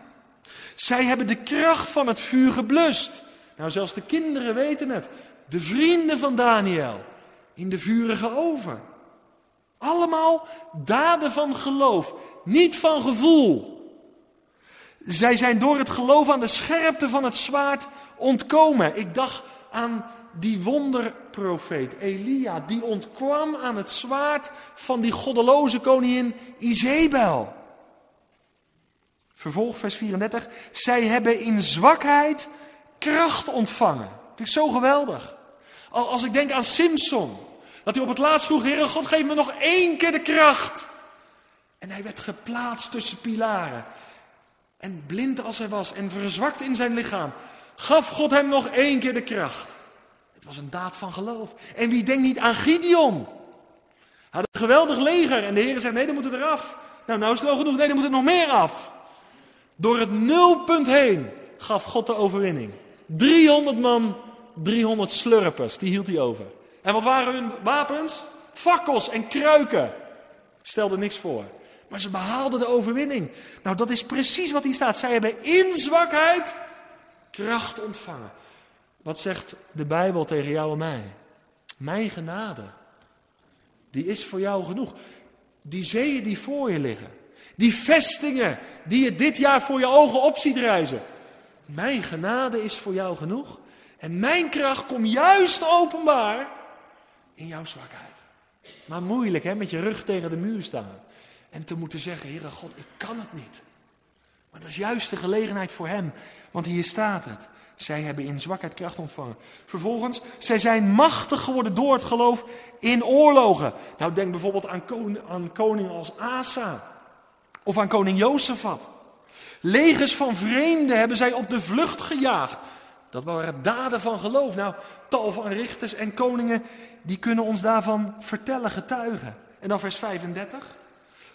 Zij hebben de kracht van het vuur geblust. Nou, zelfs de kinderen weten het. De vrienden van Daniel in de vurige oven. Allemaal daden van geloof, niet van gevoel. Zij zijn door het geloof aan de scherpte van het zwaard ontkomen. Ik dacht aan die wonderprofeet Elia, die ontkwam aan het zwaard van die goddeloze koningin Izebel. Vervolg vers 34. Zij hebben in zwakheid kracht ontvangen. Vind ik zo geweldig. Als ik denk aan Simpson, dat hij op het laatst vroeg, Heere God, geef me nog één keer de kracht. En hij werd geplaatst tussen pilaren. En blind als hij was en verzwakt in zijn lichaam, gaf God hem nog één keer de kracht. Het was een daad van geloof. En wie denkt niet aan Gideon? Hij had een geweldig leger en de Heer zei, nee, dan moeten we eraf. Nou, nou is het wel genoeg, nee, dan moet er nog meer af. Door het nulpunt heen gaf God de overwinning. 300 man, 300 slurpers, die hield hij over. En wat waren hun wapens? Fakkels en kruiken. Stelde niks voor. Maar ze behaalden de overwinning. Nou, dat is precies wat hier staat. Zij hebben in zwakheid kracht ontvangen. Wat zegt de Bijbel tegen jou en mij? Mijn genade. Die is voor jou genoeg. Die zeeën die voor je liggen. Die vestingen die je dit jaar voor je ogen op ziet reizen. Mijn genade is voor jou genoeg. En mijn kracht komt juist openbaar in jouw zwakheid. Maar moeilijk hè, met je rug tegen de muur staan. En te moeten zeggen, Heere God, ik kan het niet. Maar dat is juist de gelegenheid voor hem. Want hier staat het. Zij hebben in zwakheid kracht ontvangen. Vervolgens, zij zijn machtig geworden door het geloof in oorlogen. Nou, denk bijvoorbeeld aan, koning, aan koningen als Asa. Of aan koning Jozefat. Legers van vreemden hebben zij op de vlucht gejaagd. Dat waren daden van geloof. Nou, tal van richters en koningen, die kunnen ons daarvan vertellen, getuigen. En dan vers 35.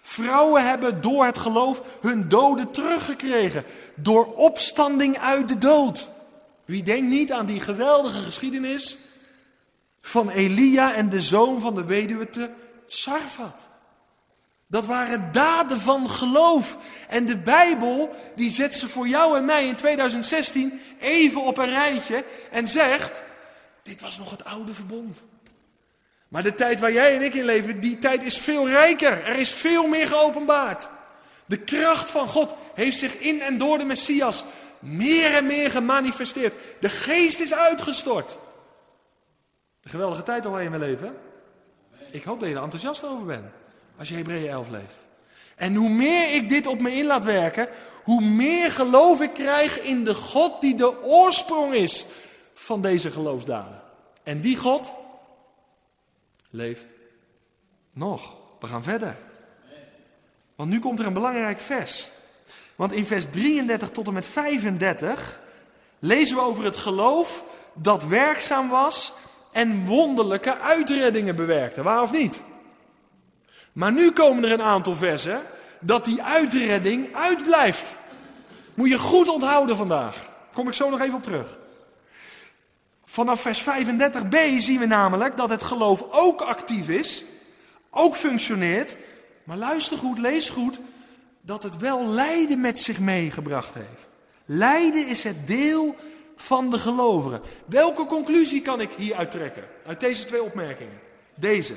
Vrouwen hebben door het geloof hun doden teruggekregen. Door opstanding uit de dood. Wie denkt niet aan die geweldige geschiedenis van Elia en de zoon van de weduwe te Sarfat? Dat waren daden van geloof. En de Bijbel, die zet ze voor jou en mij in 2016 even op een rijtje en zegt, dit was nog het oude verbond. Maar de tijd waar jij en ik in leven, die tijd is veel rijker. Er is veel meer geopenbaard. De kracht van God heeft zich in en door de Messias meer en meer gemanifesteerd. De geest is uitgestort. De geweldige tijd al waar je in mijn leven. Ik hoop dat je er enthousiast over bent. Als je Hebreeën 11 leest. En hoe meer ik dit op me in laat werken, hoe meer geloof ik krijg in de God die de oorsprong is van deze geloofsdaden. En die God leeft nog. We gaan verder. Want nu komt er een belangrijk vers. Want in vers 33 tot en met 35 lezen we over het geloof dat werkzaam was en wonderlijke uitreddingen bewerkte. Waar of niet? Maar nu komen er een aantal versen dat die uitredding uitblijft. Moet je goed onthouden vandaag. Kom ik zo nog even op terug. Vanaf vers 35b zien we namelijk dat het geloof ook actief is, ook functioneert. Maar luister goed, lees goed, dat het wel lijden met zich meegebracht heeft. Lijden is het deel van de gelovigen. Welke conclusie kan ik hieruit trekken? Uit deze twee opmerkingen. Deze.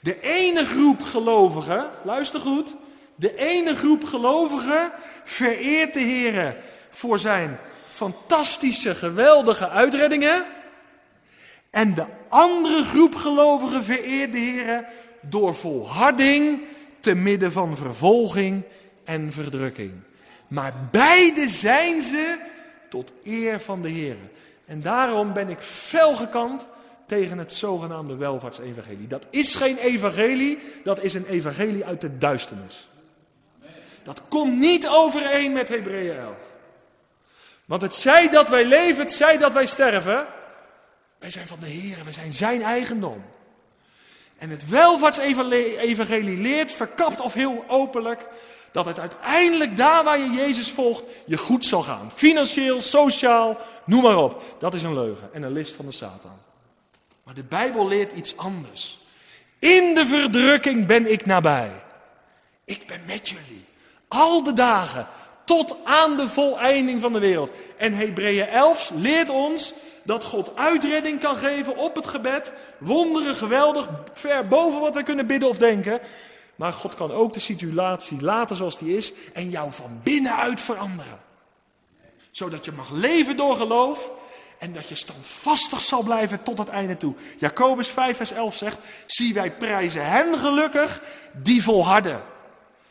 De ene groep gelovigen, luister goed, de ene groep gelovigen vereert de Heer voor zijn fantastische, geweldige uitreddingen. En de andere groep gelovigen vereert de Heer door volharding te midden van vervolging en verdrukking. Maar beide zijn ze tot eer van de Heer. En daarom ben ik fel gekant tegen het zogenaamde welvaartsevangelie. Dat is geen evangelie, dat is een evangelie uit de duisternis. Dat komt niet overeen met Hebreeën 11. Want het zij dat wij leven, het zij dat wij sterven. Wij zijn van de Heer, wij zijn zijn eigendom. En het welvaartsevangelie leert, verkapt of heel openlijk, dat het uiteindelijk daar waar je Jezus volgt, je goed zal gaan. Financieel, sociaal, noem maar op. Dat is een leugen en een list van de Satan. Maar de Bijbel leert iets anders. In de verdrukking ben ik nabij. Ik ben met jullie. Al de dagen tot aan de voleinding van de wereld. En Hebreeën 11 leert ons dat God uitredding kan geven op het gebed. Wonderen, geweldig, ver boven wat we kunnen bidden of denken. Maar God kan ook de situatie laten zoals die is en jou van binnenuit veranderen. Zodat je mag leven door geloof en dat je standvastig zal blijven tot het einde toe. Jacobus 5 vers 11 zegt, zie wij prijzen hen gelukkig die volharden.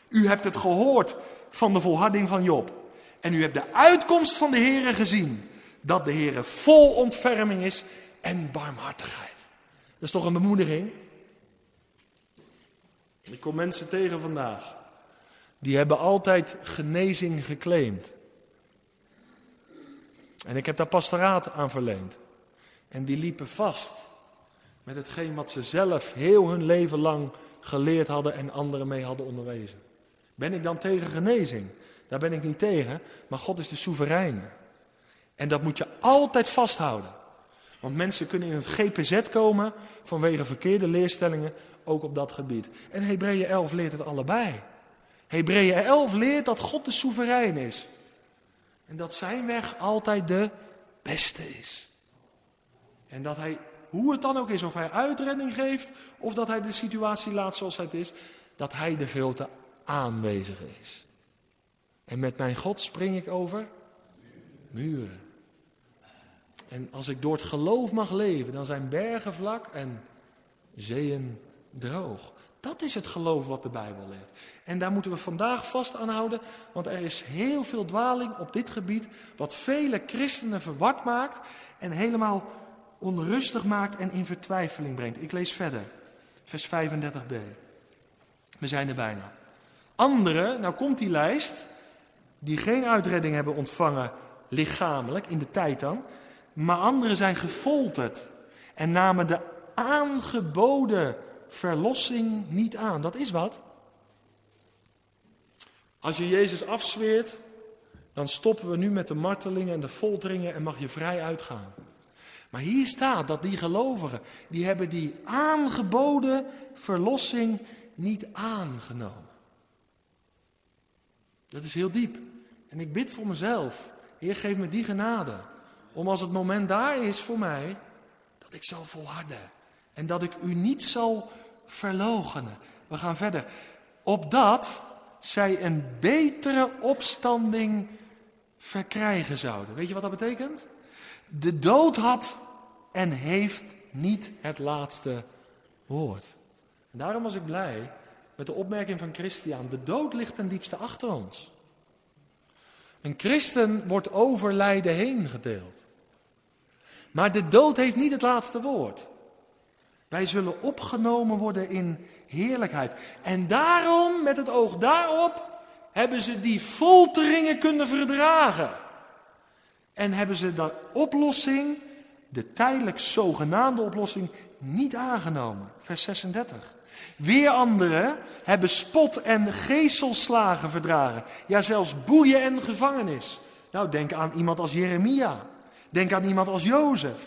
U hebt het gehoord van de volharding van Job. En u hebt de uitkomst van de Heere gezien. Dat de Heere vol ontferming is en barmhartigheid. Dat is toch een bemoediging? Ik kom mensen tegen vandaag. Die hebben altijd genezing geclaimd. En ik heb daar pastoraat aan verleend. En die liepen vast met hetgeen wat ze zelf heel hun leven lang geleerd hadden en anderen mee hadden onderwezen. Ben ik dan tegen genezing? Daar ben ik niet tegen, maar God is de soevereine. En dat moet je altijd vasthouden. Want mensen kunnen in het GPZ komen vanwege verkeerde leerstellingen, ook op dat gebied. En Hebreeën 11 leert het allebei. Hebreeën 11 leert dat God de soeverein is. En dat zijn weg altijd de beste is. En dat hij, hoe het dan ook is, of hij uitredding geeft, of dat hij de situatie laat zoals het is, dat hij de grote aanwezig is. En met mijn God spring ik over muren. En als ik door het geloof mag leven, dan zijn bergen vlak en zeeën droog. Dat is het geloof wat de Bijbel leert. En daar moeten we vandaag vast aan houden, want er is heel veel dwaling op dit gebied, wat vele christenen verward maakt en helemaal onrustig maakt en in vertwijfeling brengt. Ik lees verder, vers 35b. We zijn er bijna. Anderen, nou komt die lijst, die geen uitredding hebben ontvangen lichamelijk in de tijd dan, maar anderen zijn gefolterd en namen de aangeboden verlossing niet aan. Dat is wat. Als je Jezus afzweert, dan stoppen we nu met de martelingen en de folteringen en mag je vrij uitgaan. Maar hier staat dat die gelovigen, die hebben die aangeboden verlossing niet aangenomen. Dat is heel diep. En ik bid voor mezelf. Heer, geef me die genade. Om als het moment daar is voor mij, dat ik zal volharden. En dat ik u niet zal verlogenen. We gaan verder. Opdat zij een betere opstanding verkrijgen zouden. Weet je wat dat betekent? De dood had en heeft niet het laatste woord. En daarom was ik blij met de opmerking van Christian. De dood ligt ten diepste achter ons. Een christen wordt over lijden heen gedeeld. Maar de dood heeft niet het laatste woord. Wij zullen opgenomen worden in heerlijkheid. En daarom, met het oog daarop, hebben ze die folteringen kunnen verdragen. En hebben ze de oplossing, de tijdelijk zogenaamde oplossing, niet aangenomen. Vers 36. Weer anderen hebben spot en geeselslagen verdragen. Ja, zelfs boeien en gevangenis. Nou, denk aan iemand als Jeremia. Denk aan iemand als Jozef.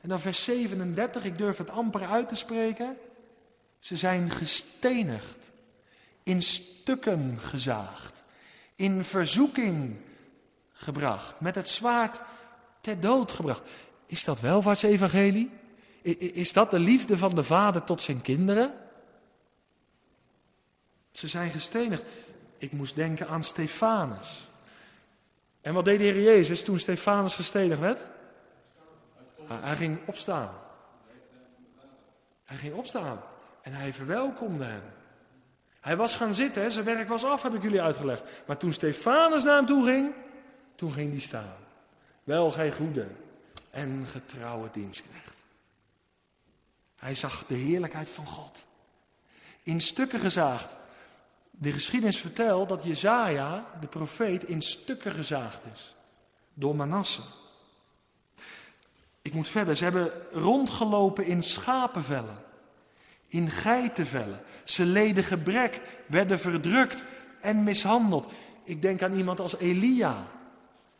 En dan vers 37, ik durf het amper uit te spreken. Ze zijn gestenigd, in stukken gezaagd, in verzoeking gebracht, met het zwaard ter dood gebracht. Is dat welvaartsevangelie? Is dat de liefde van de vader tot zijn kinderen? Ze zijn gestenigd. Ik moest denken aan Stefanus. En wat deed de Heer Jezus toen Stefanus gestenigd werd? Hij ging opstaan. Hij ging opstaan en hij verwelkomde hem. Hij was gaan zitten, zijn werk was af, heb ik jullie uitgelegd. Maar toen Stefanus naar hem toe ging, toen ging hij staan. Wel, gij goede en getrouwe dienstknecht. Hij zag de heerlijkheid van God. In stukken gezaagd. De geschiedenis vertelt dat Jezaja, de profeet, in stukken gezaagd is. Door Manasse. Ik moet verder. Ze hebben rondgelopen in schapenvellen. In geitenvellen. Ze leden gebrek, werden verdrukt en mishandeld. Ik denk aan iemand als Elia.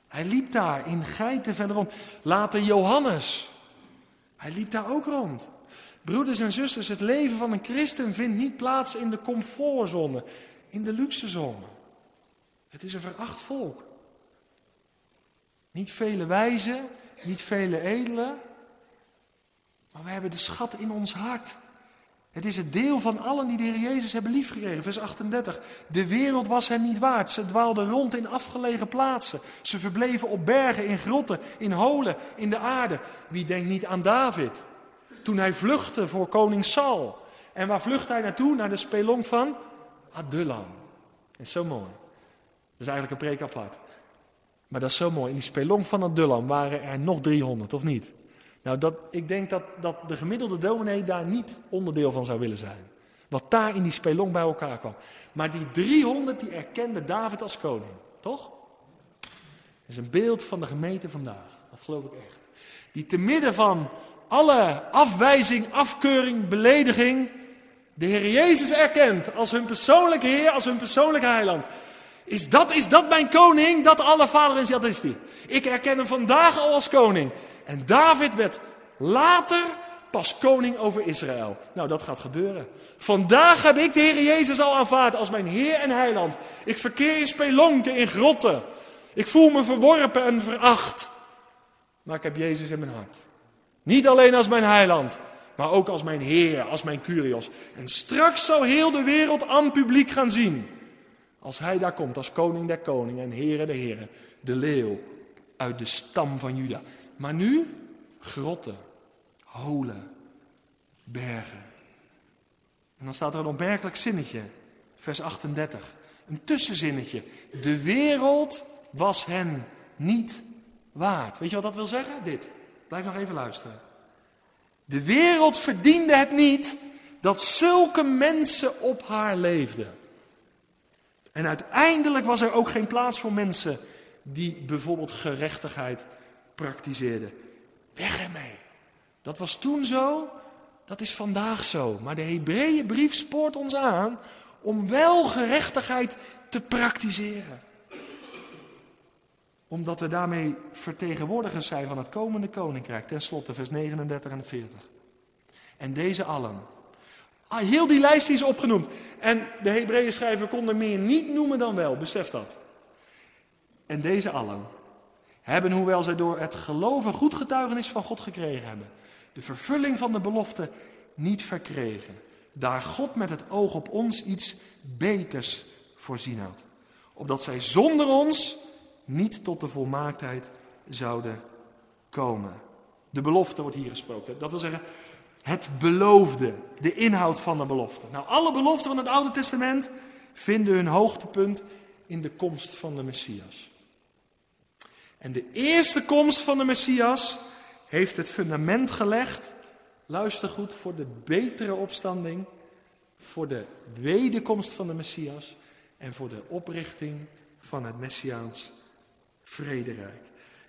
Hij liep daar in geitenvellen rond. Later Johannes. Hij liep daar ook rond. Broeders en zusters, het leven van een christen vindt niet plaats in de comfortzone, in de luxezone. Het is een veracht volk. Niet vele wijzen, niet vele edelen, maar we hebben de schat in ons hart. Het is het deel van allen die de Heer Jezus hebben liefgekregen. Vers 38. De wereld was hen niet waard. Ze dwaalden rond in afgelegen plaatsen. Ze verbleven op bergen, in grotten, in holen, in de aarde. Wie denkt niet aan David? Toen hij vluchtte voor koning Saul. En waar vlucht hij naartoe? Naar de spelong van Adullam. Is zo mooi. Dat is eigenlijk een preek apart. Maar dat is zo mooi. In die spelong van Adullam waren er nog 300, of niet? Nou, dat, ik denk dat, dat de gemiddelde dominee daar niet onderdeel van zou willen zijn. Wat daar in die spelong bij elkaar kwam. Maar die 300 die erkenden David als koning. Toch? Dat is een beeld van de gemeente vandaag. Dat geloof ik echt. Die te midden van alle afwijzing, afkeuring, belediging. De Heer Jezus erkent als hun persoonlijke Heer, als hun persoonlijke heiland. Is dat, is dat mijn koning? Dat alle vader is? Dat is die. Ik erken hem vandaag al als koning. En David werd later pas koning over Israël. Nou, dat gaat gebeuren. Vandaag heb ik de Heer Jezus al aanvaard als mijn Heer en Heiland. Ik verkeer in spelonken, in grotten. Ik voel me verworpen en veracht. Maar ik heb Jezus in mijn hart. Niet alleen als mijn Heiland, maar ook als mijn Heer, als mijn Curios. En straks zal heel de wereld aan publiek gaan zien. Als Hij daar komt als koning der koningen en Heere der heren. De leeuw uit de stam van Juda. Maar nu grotten, holen, bergen. En dan staat er een opmerkelijk zinnetje, vers 38. Een tussenzinnetje. De wereld was hen niet waard. Weet je wat dat wil zeggen? Dit. Blijf nog even luisteren. De wereld verdiende het niet dat zulke mensen op haar leefden. En uiteindelijk was er ook geen plaats voor mensen die bijvoorbeeld gerechtigheid praktiseerden. Weg ermee. Dat was toen zo, dat is vandaag zo. Maar de Hebreeënbrief spoort ons aan om wel gerechtigheid te praktiseren. Omdat we daarmee vertegenwoordigers zijn van het komende koninkrijk. Ten slotte vers 39 en 40. En deze allen. Ah, heel die lijst is opgenoemd. En de Hebreeën schrijver kon er meer niet noemen dan wel, besef dat. En deze allen hebben, hoewel zij door het geloven goed getuigenis van God gekregen hebben, de vervulling van de belofte niet verkregen. Daar God met het oog op ons iets beters voorzien had. Opdat zij zonder ons niet tot de volmaaktheid zouden komen. De belofte wordt hier gesproken. Dat wil zeggen, het beloofde, de inhoud van de belofte. Nou, alle beloften van het Oude Testament vinden hun hoogtepunt in de komst van de Messias. En de eerste komst van de Messias heeft het fundament gelegd, luister goed, voor de betere opstanding, voor de wederkomst van de Messias en voor de oprichting van het Messiaans vrederijk.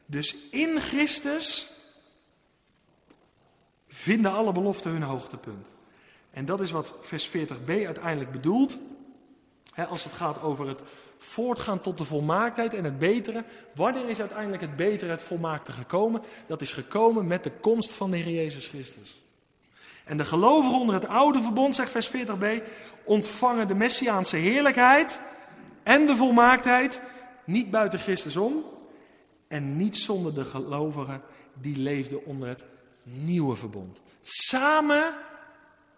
Dus in Christus vinden alle beloften hun hoogtepunt. En dat is wat vers 40b uiteindelijk bedoelt. als het gaat over het voortgaan tot de volmaaktheid en het betere. Wanneer is uiteindelijk het betere, het volmaakte gekomen? Dat is gekomen met de komst van de Heer Jezus Christus. En de gelovigen onder het oude verbond, zegt vers 40b, ontvangen de messiaanse heerlijkheid en de volmaaktheid niet buiten Christus om en niet zonder de gelovigen die leefden onder het nieuwe verbond. Samen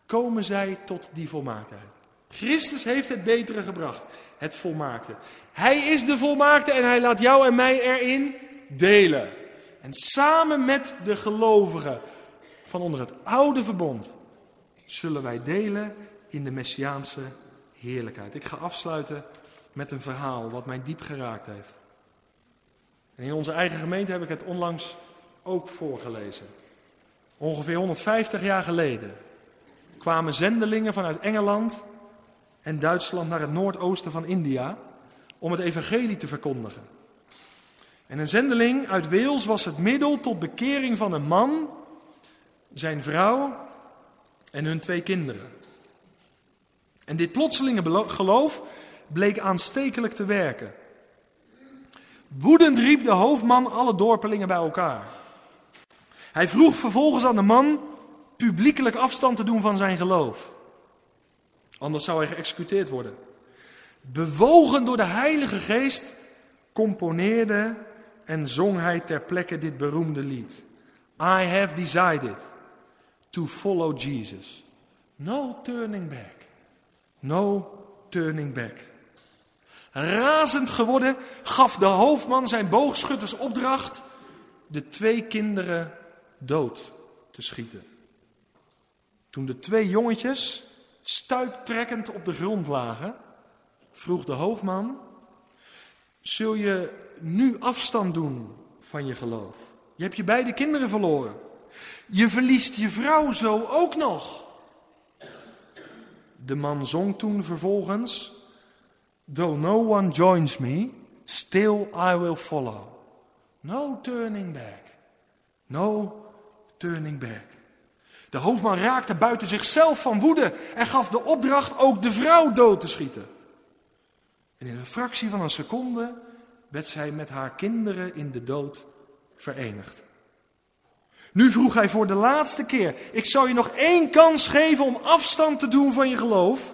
komen zij tot die volmaaktheid. Christus heeft het betere gebracht, het volmaakte. Hij is de volmaakte en hij laat jou en mij erin delen. En samen met de gelovigen van onder het oude verbond zullen wij delen in de Messiaanse heerlijkheid. Ik ga afsluiten met een verhaal wat mij diep geraakt heeft. En in onze eigen gemeente heb ik het onlangs ook voorgelezen. Ongeveer 150 jaar geleden kwamen zendelingen vanuit Engeland en Duitsland naar het noordoosten van India om het evangelie te verkondigen. En een zendeling uit Wales was het middel tot bekering van een man, zijn vrouw en hun twee kinderen. En dit plotselinge geloof bleek aanstekelijk te werken. Woedend riep de hoofdman alle dorpelingen bij elkaar. Hij vroeg vervolgens aan de man publiekelijk afstand te doen van zijn geloof. Anders zou hij geëxecuteerd worden. Bewogen door de Heilige Geest componeerde en zong hij ter plekke dit beroemde lied. I have decided to follow Jesus. No turning back. No turning back. Razend geworden gaf de hoofdman zijn boogschutters opdracht de twee kinderen dood te schieten. Toen de twee jongetjes stuiptrekkend op de grond lagen, vroeg de hoofdman: Zul je nu afstand doen van je geloof? Je hebt je beide kinderen verloren. Je verliest je vrouw zo ook nog. De man zong toen vervolgens: Though no one joins me, still I will follow. No turning back. No turning back. De hoofdman raakte buiten zichzelf van woede en gaf de opdracht ook de vrouw dood te schieten. En in een fractie van een seconde werd zij met haar kinderen in de dood verenigd. Nu vroeg hij voor de laatste keer: Ik zou je nog één kans geven om afstand te doen van je geloof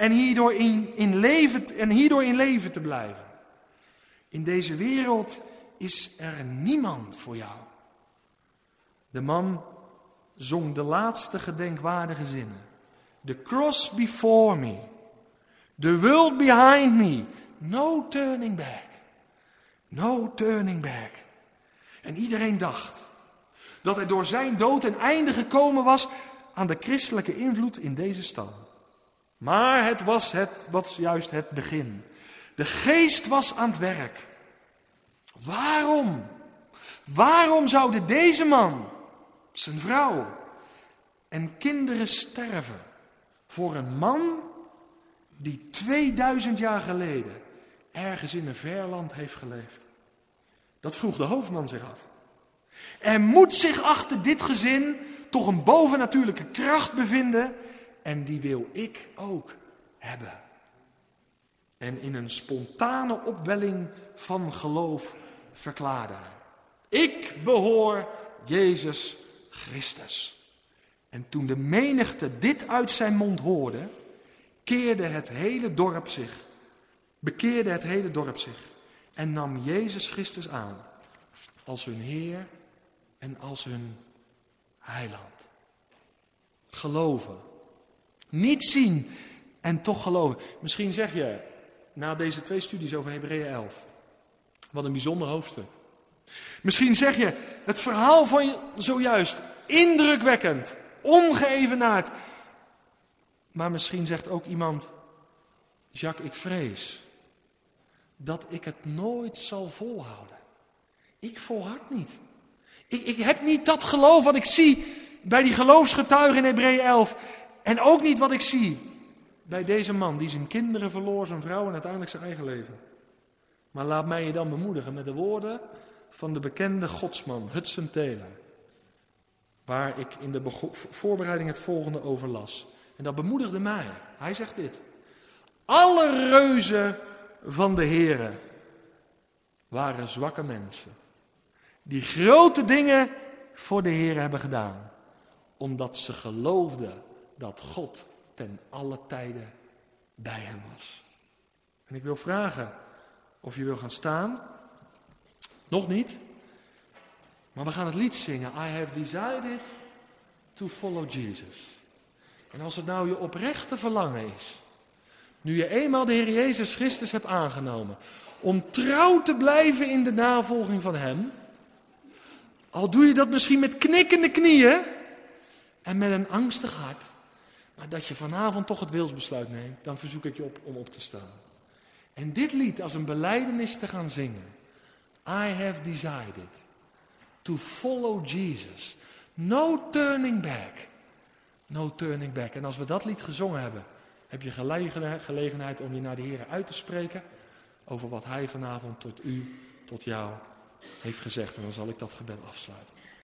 en hierdoor in, in, leven, en hierdoor in leven te blijven. In deze wereld is er niemand voor jou. De man zong de laatste gedenkwaardige zinnen. The cross before me, the world behind me, no turning back, no turning back. En iedereen dacht dat er door zijn dood een einde gekomen was aan de christelijke invloed in deze stam. Maar het was, het, was juist het begin. De geest was aan het werk. Waarom? Waarom zouden deze man, zijn vrouw en kinderen sterven voor een man die 2000 jaar geleden ergens in een verland heeft geleefd? Dat vroeg de hoofdman zich af. Er moet zich achter dit gezin toch een bovennatuurlijke kracht bevinden en die wil ik ook hebben. En in een spontane opwelling van geloof verklaarde Ik behoor Jezus Christus. En toen de menigte dit uit zijn mond hoorde, keerde het hele dorp zich, bekeerde het hele dorp zich en nam Jezus Christus aan als hun Heer en als hun heiland. Geloven. Niet zien en toch geloven. Misschien zeg je na deze twee studies over Hebreeën 11. Wat een bijzonder hoofdstuk. Misschien zeg je het verhaal van zojuist indrukwekkend, ongeëvenaard. Maar misschien zegt ook iemand, Jacques, ik vrees dat ik het nooit zal volhouden. Ik volhard niet. Ik, ik heb niet dat geloof wat ik zie bij die geloofsgetuigen in Hebreeën 11. En ook niet wat ik zie bij deze man die zijn kinderen verloor, zijn vrouw en uiteindelijk zijn eigen leven. Maar laat mij je dan bemoedigen met de woorden van de bekende godsman Hudson Taylor. Waar ik in de voorbereiding het volgende over las. En dat bemoedigde mij. Hij zegt dit. Alle reuzen van de Here waren zwakke mensen. Die grote dingen voor de Heer hebben gedaan. Omdat ze geloofden dat God ten alle tijden bij hem was. En ik wil vragen of je wil gaan staan. Nog niet. Maar we gaan het lied zingen. I have decided to follow Jesus. En als het nou je oprechte verlangen is. Nu je eenmaal de Heer Jezus Christus hebt aangenomen. Om trouw te blijven in de navolging van Hem. Al doe je dat misschien met knikkende knieën. En met een angstig hart. Maar dat je vanavond toch het wilsbesluit neemt, dan verzoek ik je op om op te staan. En dit lied als een beleidenis te gaan zingen. I have decided to follow Jesus. No turning back. No turning back. En als we dat lied gezongen hebben, heb je gelegenheid om je naar de Heer uit te spreken over wat Hij vanavond tot u, tot jou heeft gezegd. En dan zal ik dat gebed afsluiten.